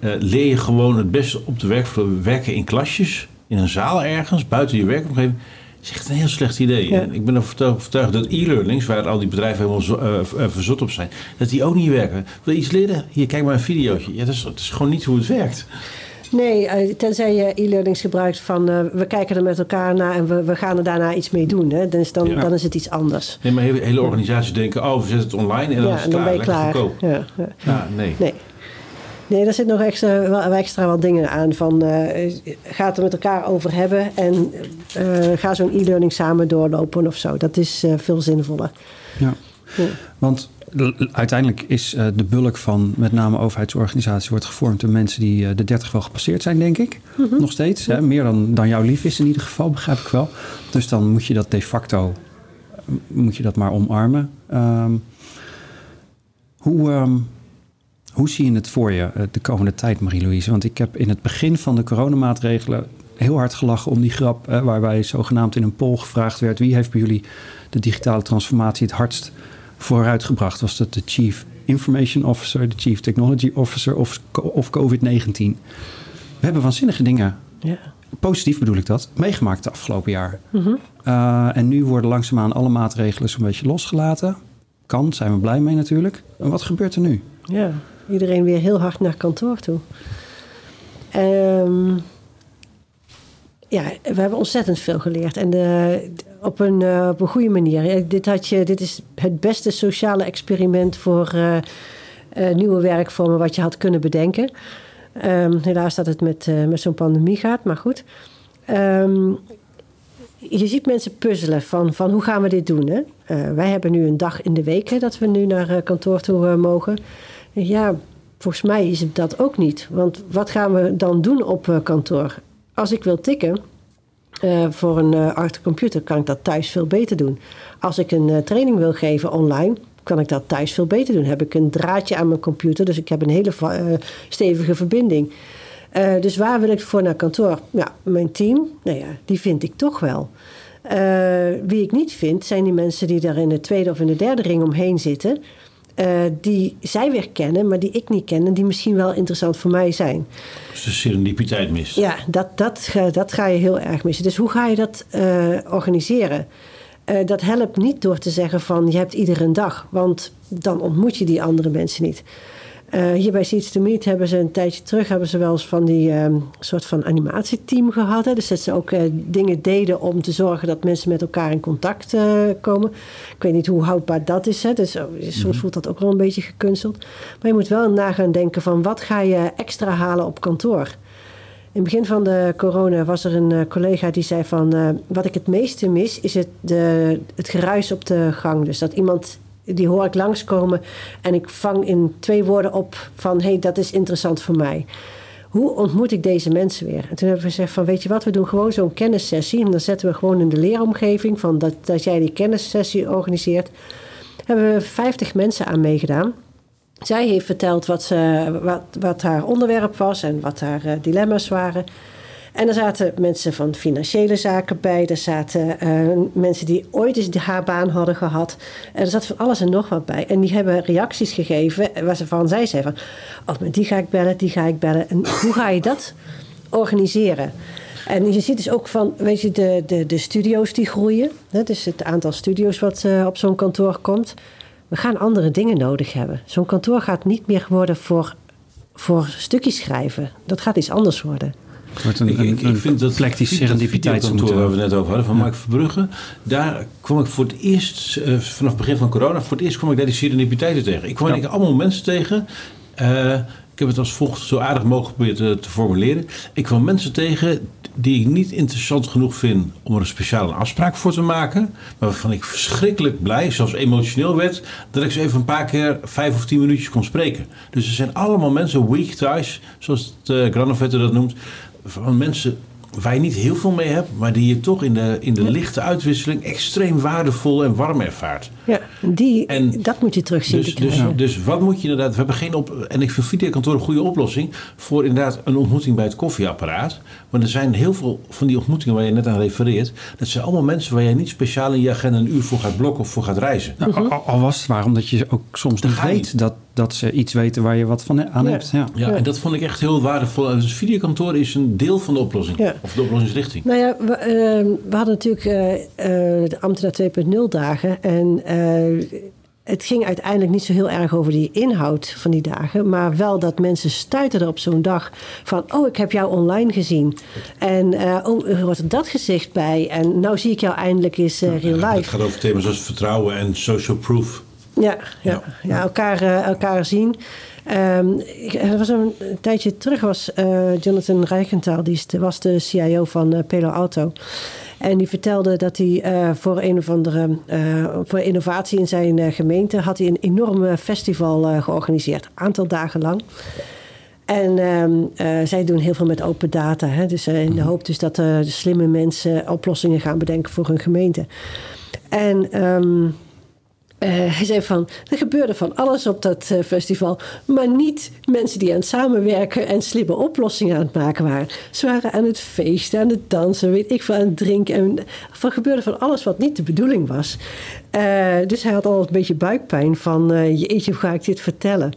uh, leer je gewoon het beste op de werkvloer werken in klasjes, in een zaal ergens, buiten je werkomgeving. Is echt een heel slecht idee. Ja. Ik ben ervan overtuigd dat e-learnings, waar al die bedrijven helemaal zo, uh, uh, verzot op zijn, dat die ook niet werken. Wil je iets leren? Hier, kijk maar een videootje. Ja, dat is, dat is gewoon niet hoe het werkt. Nee, tenzij je e-learnings gebruikt van uh, we kijken er met elkaar naar en we, we gaan er daarna iets mee doen. Hè? Dus dan, ja. dan is het iets anders. Nee, maar hele, hele organisaties denken, oh, we zetten het online en dan ja, is het klaar. ben je klaar. Goedkoop. Ja, ja. ja, nee. nee. Nee, daar zit nog extra, wel, extra wat dingen aan. Van, uh, ga het er met elkaar over hebben en uh, ga zo'n e-learning samen doorlopen of zo. Dat is uh, veel zinvoller. Ja, ja. want uiteindelijk is de bulk van met name overheidsorganisaties wordt gevormd door mensen die de 30 wel gepasseerd zijn, denk ik. Mm -hmm. Nog steeds. Hè? Meer dan, dan jouw lief is in ieder geval, begrijp ik wel. Dus dan moet je dat de facto moet je dat maar omarmen. Um, hoe. Um, hoe zie je het voor je de komende tijd, Marie-Louise? Want ik heb in het begin van de coronamaatregelen heel hard gelachen om die grap... Hè, waarbij zogenaamd in een poll gevraagd werd... wie heeft bij jullie de digitale transformatie het hardst vooruitgebracht? Was dat de Chief Information Officer, de Chief Technology Officer of, of COVID-19? We hebben waanzinnige dingen ja. positief bedoel ik dat, meegemaakt de afgelopen jaar. Uh, en nu worden langzaamaan alle maatregelen zo'n beetje losgelaten. Kan, zijn we blij mee natuurlijk. En wat gebeurt er nu? Ja, iedereen weer heel hard naar kantoor toe. Um, ja, we hebben ontzettend veel geleerd. En de, op, een, uh, op een goede manier. Dit, had je, dit is het beste sociale experiment voor uh, nieuwe werkvormen wat je had kunnen bedenken. Um, helaas dat het met, met zo'n pandemie gaat, maar goed. Um, je ziet mensen puzzelen van, van hoe gaan we dit doen. Hè? wij hebben nu een dag in de week hè, dat we nu naar kantoor toe mogen. Ja, volgens mij is het dat ook niet. Want wat gaan we dan doen op kantoor? Als ik wil tikken uh, voor een uh, achter computer, kan ik dat thuis veel beter doen. Als ik een training wil geven online, kan ik dat thuis veel beter doen. Heb ik een draadje aan mijn computer, dus ik heb een hele stevige verbinding. dus waar wil ik voor naar kantoor? Ja, mijn team, nou ja, die vind ik toch wel. wie ik niet vind, zijn die mensen die daar in de tweede of in de derde ring omheen zitten. Uh, die zij weer kennen, maar die ik niet ken en die misschien wel interessant voor mij zijn. Dus de serendipiteit mist. Ja, dat, dat, dat ga je heel erg missen. Dus hoe ga je dat uh, organiseren? Uh, dat helpt niet door te zeggen van je hebt iedere dag, want dan ontmoet je die andere mensen niet. Uh, hier bij Seeds to Meet hebben ze een tijdje terug hebben ze wel eens van die uh, soort van animatieteam gehad. Hè? Dus dat ze ook uh, dingen deden om te zorgen dat mensen met elkaar in contact komen. Ik weet niet hoe houdbaar dat is. Hè? Dus soms voelt dat ook wel een beetje gekunsteld. Maar je moet wel na gaan denken van wat ga je extra halen op kantoor. In het begin van de corona was er een collega die zei van... wat ik het meeste mis is het, de, het geruis op de gang. Dus dat iemand die hoor ik langskomen en ik vang in twee woorden op van hé, hey, dat is interessant voor mij. Hoe ontmoet ik deze mensen weer? En toen hebben we gezegd van weet je wat, we doen gewoon zo'n kennissessie en dan zetten we gewoon in de leeromgeving van dat, dat jij die kennissessie organiseert. Hebben we 50 mensen aan meegedaan. Zij heeft verteld wat, ze, wat, wat haar onderwerp was en wat haar uh, dilemma's waren. En er zaten mensen van financiële zaken bij. Er zaten uh, mensen die ooit eens haar baan hadden gehad. En er zat van alles en nog wat bij. En die hebben reacties gegeven waar ze van zij zei van... oh, met die ga ik bellen, die ga ik bellen. En hoe ga je dat organiseren? En je ziet dus ook van, weet je, de, de, de studio's die groeien. Hè, dus het aantal studio's wat uh, op zo'n kantoor komt. We gaan andere dingen nodig hebben. Zo'n kantoor gaat niet meer worden voor, voor stukjes schrijven. Dat gaat iets anders worden. Wordt een, ik, ik, ik vind dat plek die serendipiteit moeten... waar we net over hadden, van ja. Mark Verbrugge. Daar kwam ik voor het eerst, uh, vanaf het begin van corona, voor het eerst kwam ik daar die serendipiteiten tegen. Ik kwam ja. allemaal mensen tegen... Uh, ik heb het als volgt zo aardig mogelijk geprobeerd te, te, formuleren. Ik kwam mensen tegen die ik niet interessant genoeg vind om er een speciale afspraak voor te maken. Maar waarvan ik verschrikkelijk blij, zelfs emotioneel werd, dat ik ze even een paar keer vijf of tien minuutjes kon spreken. Dus er zijn allemaal mensen, weak ties, zoals het uh, Granovetter dat noemt, van mensen waar je niet heel veel mee hebt, maar die je toch in de, in de lichte uitwisseling extreem waardevol en warm ervaart. Ja, die, en dat moet je terugzien. Dus, dus, dus wat moet je inderdaad, we hebben geen op, en ik vind videokantoor een goede oplossing voor inderdaad een ontmoeting bij het koffieapparaat. Maar er zijn heel veel van die ontmoetingen waar je net aan refereert, dat zijn allemaal mensen waar je niet speciaal in je agenda een uur voor gaat blokken of voor gaat reizen. Nou, al, al, was het waarom dat je ook soms niet weet dat, dat ze iets weten waar je wat van aan hebt. Ja. Ja, ja, en dat vond ik echt heel waardevol. Dus videokantoor is een deel van de oplossing. Ja. Of de oplossingsrichting. Nou ja, we, uh, we hadden natuurlijk uh, uh, de ambtenaar 2.0 dagen. En het ging uiteindelijk niet zo heel erg over die inhoud van die dagen. Maar wel dat mensen stuiten er op zo'n dag van... oh, ik heb jou online gezien. En oh, er hoort dat gezicht bij. En nou zie ik jou eindelijk eens real life. Het gaat over thema's als vertrouwen en social proof. Ja, ja, ja. ja elkaar, uh, elkaar zien. Um, er was een, een, tijdje terug was uh, Jonathan Reichenthal, die was de CIO van uh, Pelo Auto. En die vertelde dat hij voor een of andere voor innovatie in zijn gemeente had hij een enorm festival georganiseerd, een aantal dagen lang. En um, zij doen heel veel met open data. Hè? Dus in de mhm. hoop dus dat de slimme mensen oplossingen gaan bedenken voor hun gemeente. En um, uh, hij zei van, er gebeurde van alles op dat uh, festival, maar niet mensen die aan het samenwerken en slimme oplossingen aan het maken waren. Ze waren aan het feesten, aan het dansen, weet ik veel, aan het drinken. En er gebeurde van alles wat niet de bedoeling was. Uh, dus hij had al een beetje buikpijn van, jeetje, hoe ga ik dit vertellen?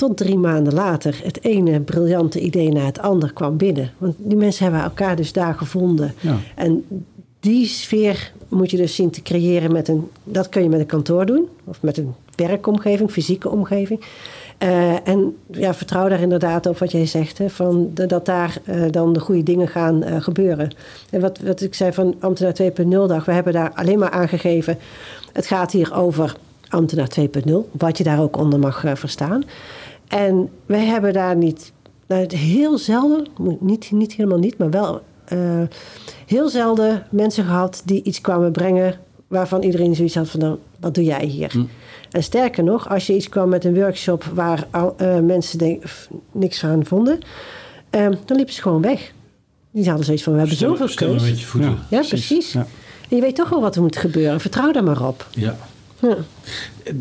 tot drie maanden later het ene briljante idee na het ander kwam binnen. Want die mensen hebben elkaar dus daar gevonden. Ja. En die sfeer moet je dus zien te creëren met een... Dat kun je met een kantoor doen. Of met een werkomgeving, fysieke omgeving. Uh, en ja, vertrouw daar inderdaad op wat jij zegt. Hè, van de, dat daar uh, dan de goede dingen gaan uh, gebeuren. En wat, wat ik zei van ambtenaar 2.0 dag. We hebben daar alleen maar aangegeven. Het gaat hier over ambtenaar 2.0. Wat je daar ook onder mag verstaan. En wij hebben daar niet... Nou, heel zelden, niet, niet helemaal niet, maar wel heel zelden mensen gehad die iets kwamen brengen waarvan iedereen zoiets had van, nou, wat doe jij hier? Hm. En sterker nog, als je iets kwam met een workshop waar uh, mensen denk, niks van vonden, uh, dan liepen ze gewoon weg. Die hadden zoiets van, we hebben Stemmen, zoveel keus. voeten. Ja, precies. Ja. En je weet toch wel wat er moet gebeuren. Vertrouw daar maar op. Ja. ja.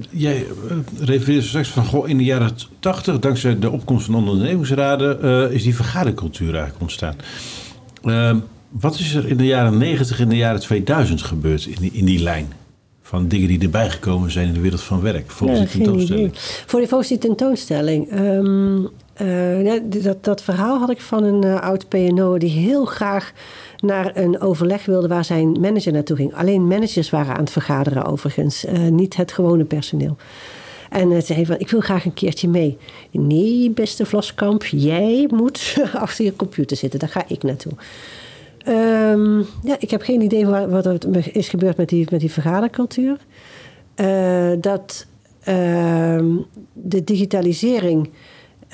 Jij uh, refereerde straks van, goh, in de jaren 80, dankzij de opkomst van ondernemingsraden, uh, is die vergadercultuur eigenlijk ontstaan. Uh, wat is er in de jaren 90 en de jaren 2000 gebeurd in die, in die lijn? Van dingen die erbij gekomen zijn in de wereld van werk, volgens ja, die tentoonstelling. Voor die, volgens die tentoonstelling. Um, uh, dat, dat verhaal had ik van een uh, oud PNO die heel graag naar een overleg wilde waar zijn manager naartoe ging. Alleen managers waren aan het vergaderen overigens, uh, niet het gewone personeel. En uh, zei van, ik wil graag een keertje mee. Nee, beste Vlaskamp, jij moet achter je computer zitten. Daar ga ik naartoe. Um, ja, ik heb geen idee wat, wat er is gebeurd met die, met die vergadercultuur. Uh, dat uh, de digitalisering,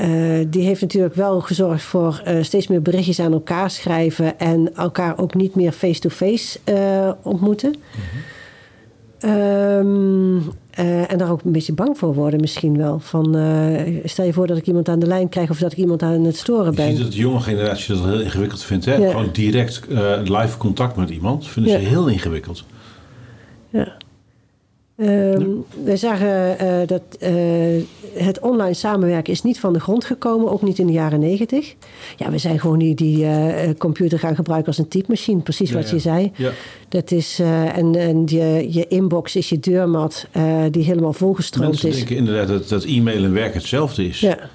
uh, die heeft natuurlijk wel gezorgd voor steeds meer berichtjes aan elkaar schrijven en elkaar ook niet meer face-to-face -face, ontmoeten. Mm -hmm. Um, uh, en daar ook een beetje bang voor worden misschien wel. Van, uh, stel je voor dat ik iemand aan de lijn krijg of dat ik iemand aan het storen ben. Je ziet dat de jonge generatie dat heel ingewikkeld vindt. Hè? Ja. Gewoon direct uh, live contact met iemand vinden ja. ze heel ingewikkeld. Ja. Um, ja. Wij zagen uh, dat uh, het online samenwerken is niet van de grond gekomen, ook niet in de jaren negentig. Ja, we zijn gewoon die, die uh, computer gaan gebruiken als een typemachine, precies ja, wat je zei. Dat is, en, en je, je inbox is je deurmat die helemaal volgestroomd Mensen is. denken inderdaad dat, dat e-mail en werk hetzelfde is. Ja.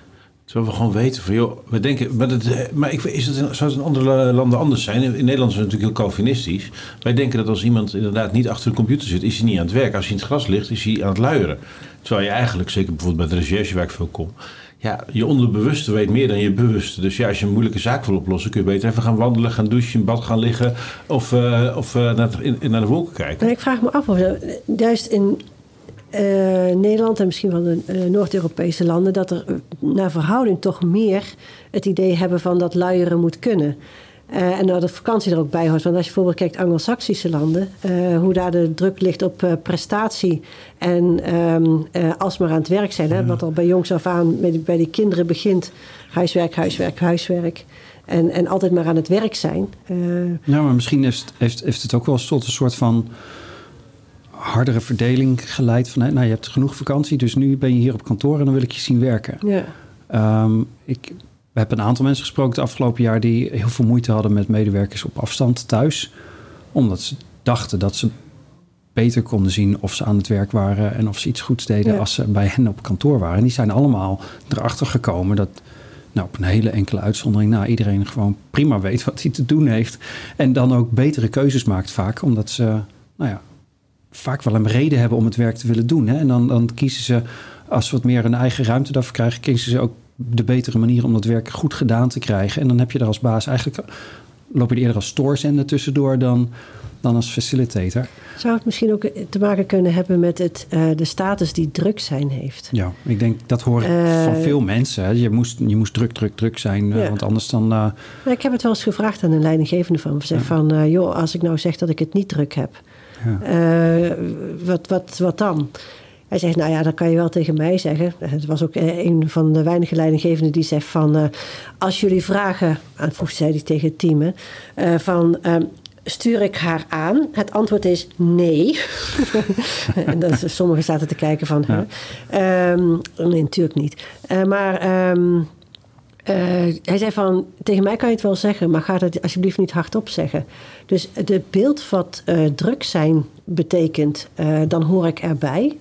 Terwijl we gewoon weten van, joh, we denken, maar, dat, maar ik, is het, zou het in andere landen anders zijn? In Nederland is het natuurlijk heel Calvinistisch. Wij denken dat als iemand inderdaad niet achter de computer zit, is hij niet aan het werk. Als hij in het gras ligt, is hij aan het luieren. Terwijl je eigenlijk, zeker bijvoorbeeld bij de recherche waar ik veel kom, ja, je onderbewuste weet meer dan je bewuste. Dus ja, als je een moeilijke zaak wil oplossen, kun je beter even gaan wandelen, gaan douchen, in bad gaan liggen of, uh, of uh, naar, in, naar de wolken kijken. Maar ik vraag me af of juist in uh, Nederland en misschien wel de uh, Noord-Europese landen, dat er naar verhouding toch meer het idee hebben van dat luieren moet kunnen. Uh, en dat de vakantie er ook bij hoort. Want als je bijvoorbeeld kijkt Anglo-Saxische landen, hoe daar de druk ligt op prestatie en um, alsmaar aan het werk zijn. Hè, wat al bij jongs af aan bij die, bij die kinderen begint: huiswerk, huiswerk, huiswerk. En, en altijd maar aan het werk zijn. ja, maar misschien heeft, heeft, heeft het ook wel tot een soort van hardere verdeling geleid van... nou, je hebt genoeg vakantie, dus nu ben je hier op kantoor... en dan wil ik je zien werken. Ja. Um, ik heb een aantal mensen gesproken het afgelopen jaar... die heel veel moeite hadden met medewerkers op afstand thuis. Omdat ze dachten dat ze beter konden zien of ze aan het werk waren... en of ze iets goeds deden ja. als ze bij hen op kantoor waren. En die zijn allemaal erachter gekomen dat... Nou, op een hele enkele uitzondering, nou, iedereen gewoon prima weet wat hij te doen heeft. En dan ook betere keuzes maakt vaak, omdat ze, nou ja, vaak wel een reden hebben om het werk te willen doen. Hè? En dan, dan kiezen ze, als ze wat meer een eigen ruimte daarvoor krijgen, kiezen ze ook de betere manier om dat werk goed gedaan te krijgen. En dan heb je er als baas eigenlijk, loop je er eerder als stoorzender tussendoor dan, dan als facilitator. Zou het misschien ook te maken kunnen hebben met het, uh, de status die druk zijn heeft? Ja, ik denk dat hoor ik uh, van veel mensen. Hè. Je, moest, je moest druk, druk, druk zijn, ja. uh, want anders dan... Ik heb het wel eens gevraagd aan een leidinggevende van. Zeg ja. van, joh, als ik nou zeg dat ik het niet druk heb... Ja. Uh, wat, wat, wat dan? Hij zegt, nou ja, dat kan je wel tegen mij zeggen. Het was ook een van de weinige leidinggevenden die zegt van... Uh, als jullie vragen, en vroeg zei hij tegen het team... Uh, van stuur ik haar aan? Het antwoord is nee. en dan sommigen zaten te kijken van... Ja. Um, nee, natuurlijk niet. maar... Um, uh, hij zei van, tegen mij kan je het wel zeggen, maar ga dat alsjeblieft niet hardop zeggen. Dus het beeld wat uh, druk zijn betekent, uh, dan hoor ik erbij,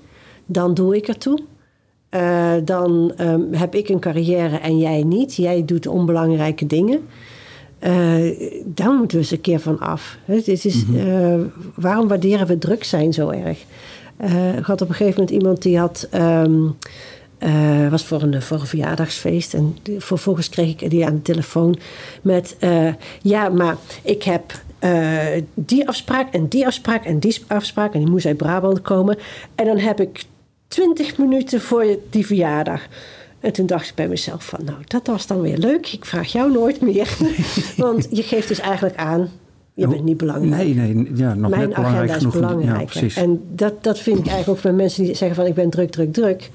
dan doe ik ertoe. eh, dan ehm, heb ik een carrière en jij niet. Jij doet onbelangrijke dingen. Uh, daar moeten we eens een keer van af. Het is, uh, waarom waarderen we druk zijn zo erg? ik had op een gegeven moment iemand die had. Um, was voor een, voor een verjaardagsfeest. En vervolgens kreeg ik die aan de telefoon met... ja, maar ik heb die afspraak en die afspraak en die afspraak... en die moest uit Brabant komen. En dan heb ik twintig minuten voor die verjaardag. En toen dacht ik bij mezelf van, nou, dat was dan weer leuk. Ik vraag jou nooit meer. Want je geeft dus eigenlijk aan, je bent niet belangrijk. Nee, nee, ja, nog Mijn net belangrijk agenda is belangrijker. Ja, en dat, dat vind ik eigenlijk ook bij mensen die zeggen van, ik ben druk, druk, druk.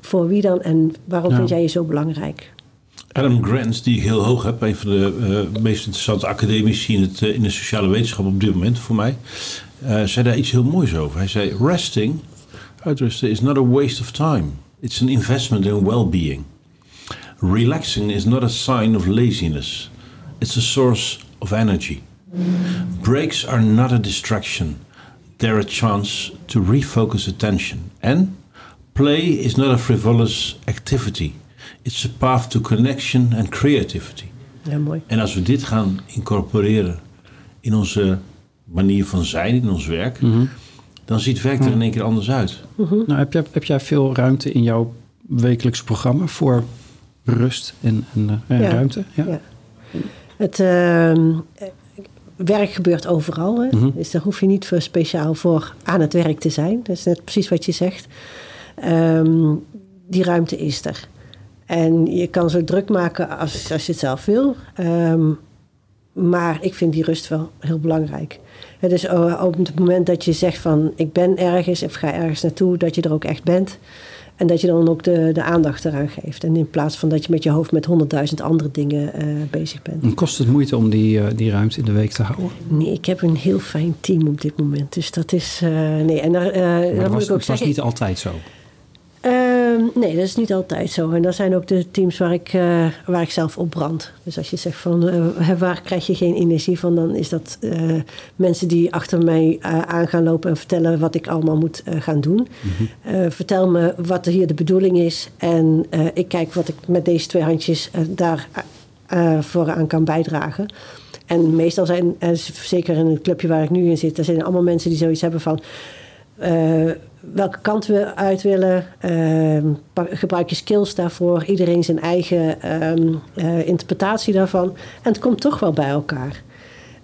Voor wie dan en waarom Ja. vind jij je zo belangrijk? Adam Grant, die ik heel hoog heb, een van de eh, meest interessante academici in, het, eh, in de sociale wetenschap op dit moment voor mij, eh, zei daar iets heel moois over. Hij zei: Resting, uitrusten, is not a waste of time. It's an investment in well-being. Relaxing is not a sign of laziness. It's a source of energy. Breaks are not a distraction. They're a chance to refocus attention. And play is not a frivolous activity. It's a path to connection and creativity. Ja, mooi. En als we dit gaan incorporeren in onze manier van zijn, in ons werk, dan ziet werk er in één keer anders uit. Nou, heb, jij, heb jij veel ruimte in jouw wekelijks programma voor rust en, en, eh, Ja. ruimte? Ja. Ja. Het ehm, eh, werk gebeurt overal. Hè? Mhm. Dus daar hoef je niet voor speciaal voor aan het werk te zijn. Dat is net precies wat je zegt. Ehm, die ruimte is er. En je kan zo druk maken als, als je het zelf wil. Ehm, maar ik vind die rust wel heel belangrijk. Het is eh, op het moment dat je zegt van ik ben ergens of ga ergens naartoe, dat je er ook echt bent. En dat je dan ook de, de aandacht eraan geeft. En in plaats van dat je met je hoofd met honderdduizend andere dingen eh, bezig bent. En kost het moeite om die, eh, die ruimte in de week te houden? Nee, ik heb een heel fijn team op dit moment. Dus dat is. eh, nee, en daar, dat moet was, ik ook het was zeggen. niet altijd zo. Ehm, nee, dat is niet altijd zo. En dat zijn ook de teams waar ik, eh, waar ik zelf op brand. Dus als je zegt van eh, waar krijg je geen energie van, dan is dat eh, mensen die achter mij aan gaan lopen en vertellen wat ik allemaal moet gaan doen. Eh, vertel me wat er hier de bedoeling is. En ik kijk wat ik met deze twee handjes daar eh, vooraan kan bijdragen. En meestal zijn, zeker in het clubje waar ik nu in zit, er zijn allemaal mensen die zoiets hebben van. Welke kant we uit willen. Ehm, gebruik je skills daarvoor. Iedereen zijn eigen ehm, eh, interpretatie daarvan. En het komt toch wel bij elkaar.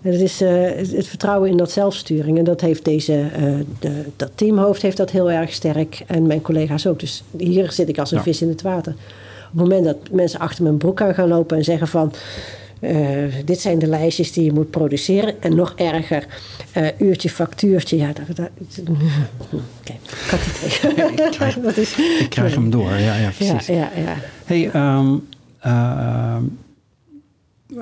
En het is eh, het vertrouwen in dat zelfsturing. En dat heeft deze, eh, de, dat teamhoofd heeft dat heel erg sterk. En mijn collega's ook. Dus hier zit ik als een Ja. vis in het water. Op het moment dat mensen achter mijn broek aan gaan lopen en zeggen van... eh, dit zijn de lijstjes die je moet produceren. En nog erger, eh, uurtje, factuurtje. Ja, dat, dat, Oké, ik had die tegen. dat is, Ik krijg hem door, ja, ja precies. ja, ja. Hey, ehm, ehm,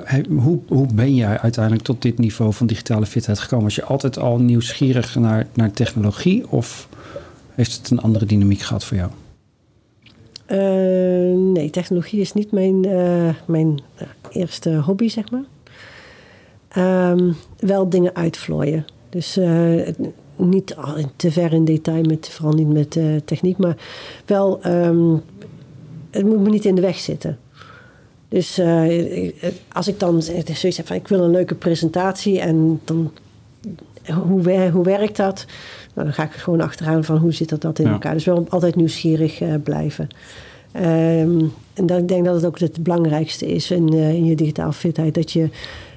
hey, hoe, hoe ben jij uiteindelijk tot dit niveau van digitale fitheid gekomen? Was je altijd al nieuwsgierig naar, naar technologie of heeft het een andere dynamiek gehad voor jou? Eh, nee, technologie is niet mijn, eh, mijn eh, eerste hobby, zeg maar. Ehm, wel dingen uitvlooien. Dus niet te ver in detail, met, vooral niet met techniek, maar wel, ehm, het moet me niet in de weg zitten. Dus als ik dan zoiets heb van ik wil een leuke presentatie en dan hoe, hoe werkt dat? Nou, dan ga ik gewoon achteraan van hoe zit dat, dat in Ja. elkaar. Dus wel altijd nieuwsgierig eh, blijven. Ehm, en dat, ik denk dat het ook het belangrijkste is in, eh, in je digitaal fitheid. Dat je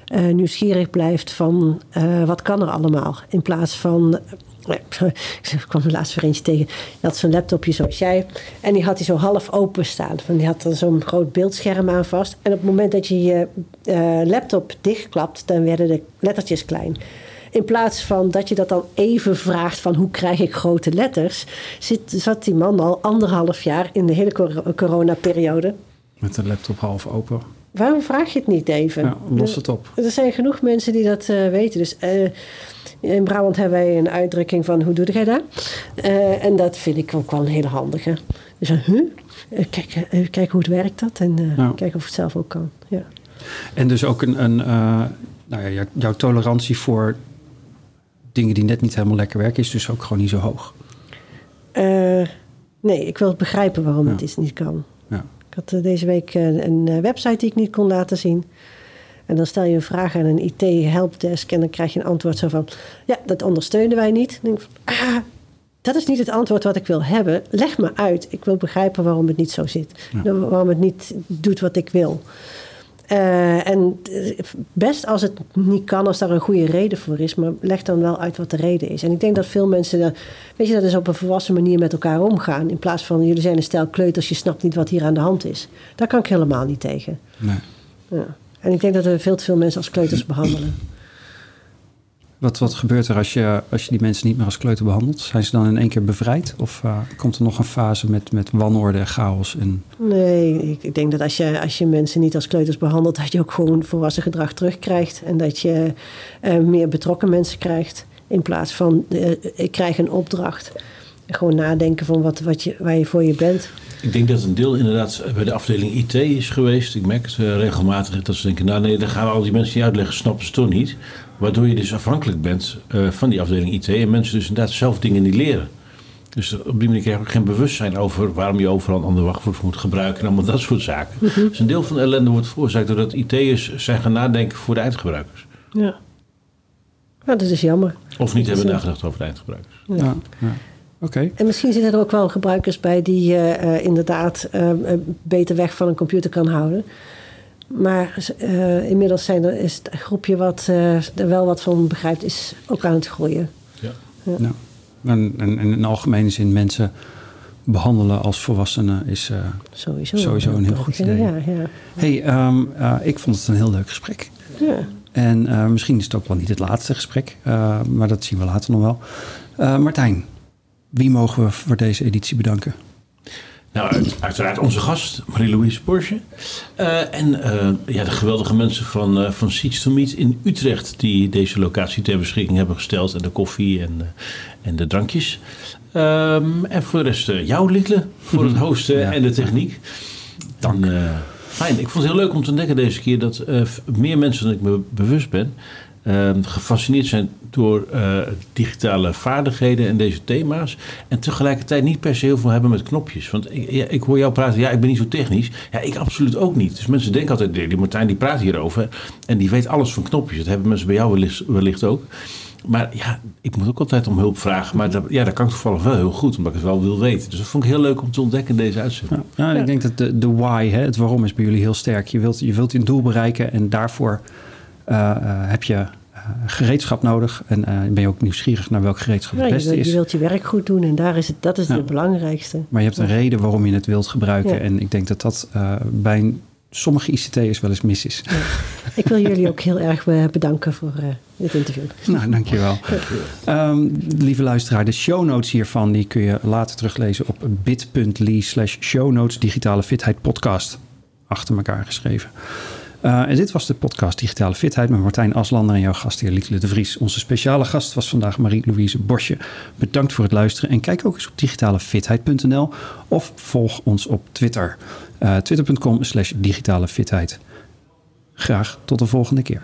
eh, nieuwsgierig blijft van wat kan er allemaal. In plaats van... ik kwam er laatst weer eentje tegen. Die had zo'n laptopje zoals jij. En die had hij zo half open staan. Van die had er zo'n groot beeldscherm aan vast. En op het moment dat je je laptop dichtklapt... dan werden de lettertjes klein. In plaats van dat je dat dan even vraagt van hoe krijg ik grote letters... Zit, zat die man al anderhalf jaar in de hele cor- coronaperiode... Met de laptop half open. Waarom vraag je het niet even? Ja, los het op. Er zijn genoeg mensen die dat eh, weten. Dus eh, in Brabant hebben wij een uitdrukking van hoe doe jij dat? Eh, en dat vind ik ook wel een hele handige. Dus uh, huh? Kijk, kijk hoe het werkt dat en Ja. kijken of het zelf ook kan. Ja. En dus ook een, een nou ja, jou- jouw tolerantie voor dingen die net niet helemaal lekker werken is dus ook gewoon niet zo hoog. Eh, Nee, ik wil begrijpen waarom Ja. het iets niet kan. Ja. Ik had eh, deze week eh, een website die ik niet kon laten zien. En dan stel je een vraag aan een IT-helpdesk en dan krijg je een antwoord zo van... Ja, dat ondersteunen wij niet. Dan denk ik van, ah, dat is niet het antwoord wat ik wil hebben. Leg me uit. Ik wil begrijpen waarom het niet zo zit. Waarom het niet doet wat ik wil. Eh, en eh, best als het niet kan, als daar een goede reden voor is, maar leg dan wel uit wat de reden is. En ik denk dat veel mensen, weet je, dat is op een volwassen manier met elkaar omgaan. In plaats van jullie zijn een stel kleuters, je snapt niet wat hier aan de hand is. Daar kan ik helemaal niet tegen. Nee. Ja. En ik denk dat we veel te veel mensen als kleuters behandelen. Wat, wat gebeurt er als je, als je die mensen niet meer als kleuter behandelt? Zijn ze dan in één keer bevrijd? Of eh, komt er nog een fase met, met wanorde en chaos? En, Nee, ik, ik denk dat als je, als je mensen niet als kleuters behandelt, dat je ook gewoon volwassen gedrag terugkrijgt. En dat je eh, meer betrokken mensen krijgt. In plaats van eh, ik krijg een opdracht. Gewoon nadenken van wat, wat je, waar je voor je bent. Ik denk dat een deel inderdaad bij de afdeling IT is geweest. Ik merk het eh, regelmatig dat ze denken, nou nee, dan gaan we al die mensen die uitleggen, snappen ze toch niet. Waardoor je dus afhankelijk bent eh, van die afdeling IT en mensen dus inderdaad zelf dingen niet leren. Dus op die manier krijg je ook geen bewustzijn over waarom je overal een ander wachtwoord moet gebruiken en allemaal dat soort zaken. Dus een deel van de ellende wordt veroorzaakt doordat IT'ers zijn gaan nadenken voor de eindgebruikers. Ja. Nou, dat is jammer. Of niet hebben nagedacht over de eindgebruikers. ja. ja. Oké. En misschien zitten er ook wel gebruikers bij die eh, eh, inderdaad eh, beter weg van een computer kan houden. Maar eh, inmiddels zijn er, is het groepje wat eh, er wel wat van begrijpt, is ook aan het groeien. Ja. Ja. En, en, en in algemene zin mensen behandelen als volwassenen is... eh, Sowieso. Sowieso een heel goed idee. Ja, ja. hey, ehm, eh, ik vond het een heel leuk gesprek. ja. En eh, misschien is het ook wel niet het laatste gesprek, eh, maar dat zien we later nog wel. Eh, Martijn, wie mogen we voor deze editie bedanken? Nou, uit- uiteraard onze gast, Marie-Louise Porsche. Eh, en eh, ja, de geweldige mensen van, eh van Seeds to Meet in Utrecht... die deze locatie ter beschikking hebben gesteld. En de koffie en, en de drankjes. Ehm, en voor de rest eh, jou, Liekle, voor het hosten Ja. en de techniek. Dank. En, fijn. Ik vond het heel leuk om te ontdekken deze keer... dat meer mensen dan ik me bewust ben... eh, gefascineerd zijn door eh, digitale vaardigheden en deze thema's. En tegelijkertijd niet per se heel veel hebben met knopjes. Want ik, ja, ik hoor jou praten, ja, ik ben niet zo technisch. Ja, ik absoluut ook niet. Dus mensen denken altijd, die Martijn die praat hierover. En die weet alles van knopjes. Dat hebben mensen bij jou wellicht, wellicht ook. Maar ja, ik moet ook altijd om hulp vragen. Maar dat, ja, dat kan ik toevallig wel heel goed, omdat ik het wel wil weten. Dus dat vond ik heel leuk om te ontdekken in deze uitzending. Ja, nou, Ik denk dat de, de why, hè, het waarom is bij jullie heel sterk. Je wilt, je wilt je doel bereiken en daarvoor heb je eh, gereedschap nodig. En eh, ben je ook nieuwsgierig naar welk gereedschap Ja, het je, beste je is. wilt je werk goed doen en daar is het, dat is Ja. het belangrijkste. Maar je hebt een reden waarom je het wilt gebruiken. En ik denk dat dat eh, bij sommige ICT'ers wel eens mis is. Ik wil jullie ook heel erg eh, bedanken voor eh, dit interview. Nou, dankjewel. Ehm lieve luisteraar, de show notes hiervan die kun je later teruglezen op bit.ly slash show notes digitale fitheid podcast. Achter elkaar geschreven. Eh, en dit was de podcast Digitale Fitheid met Martijn Aslander en jouw gastheer Liekele de Vries. Onze speciale gast was vandaag Marie-Louise Bosje. Bedankt voor het luisteren en kijk ook eens op digitalefitheid.nl of volg ons op Twitter. Eh, Twitter.com slash digitale fitheid. Graag tot de volgende keer.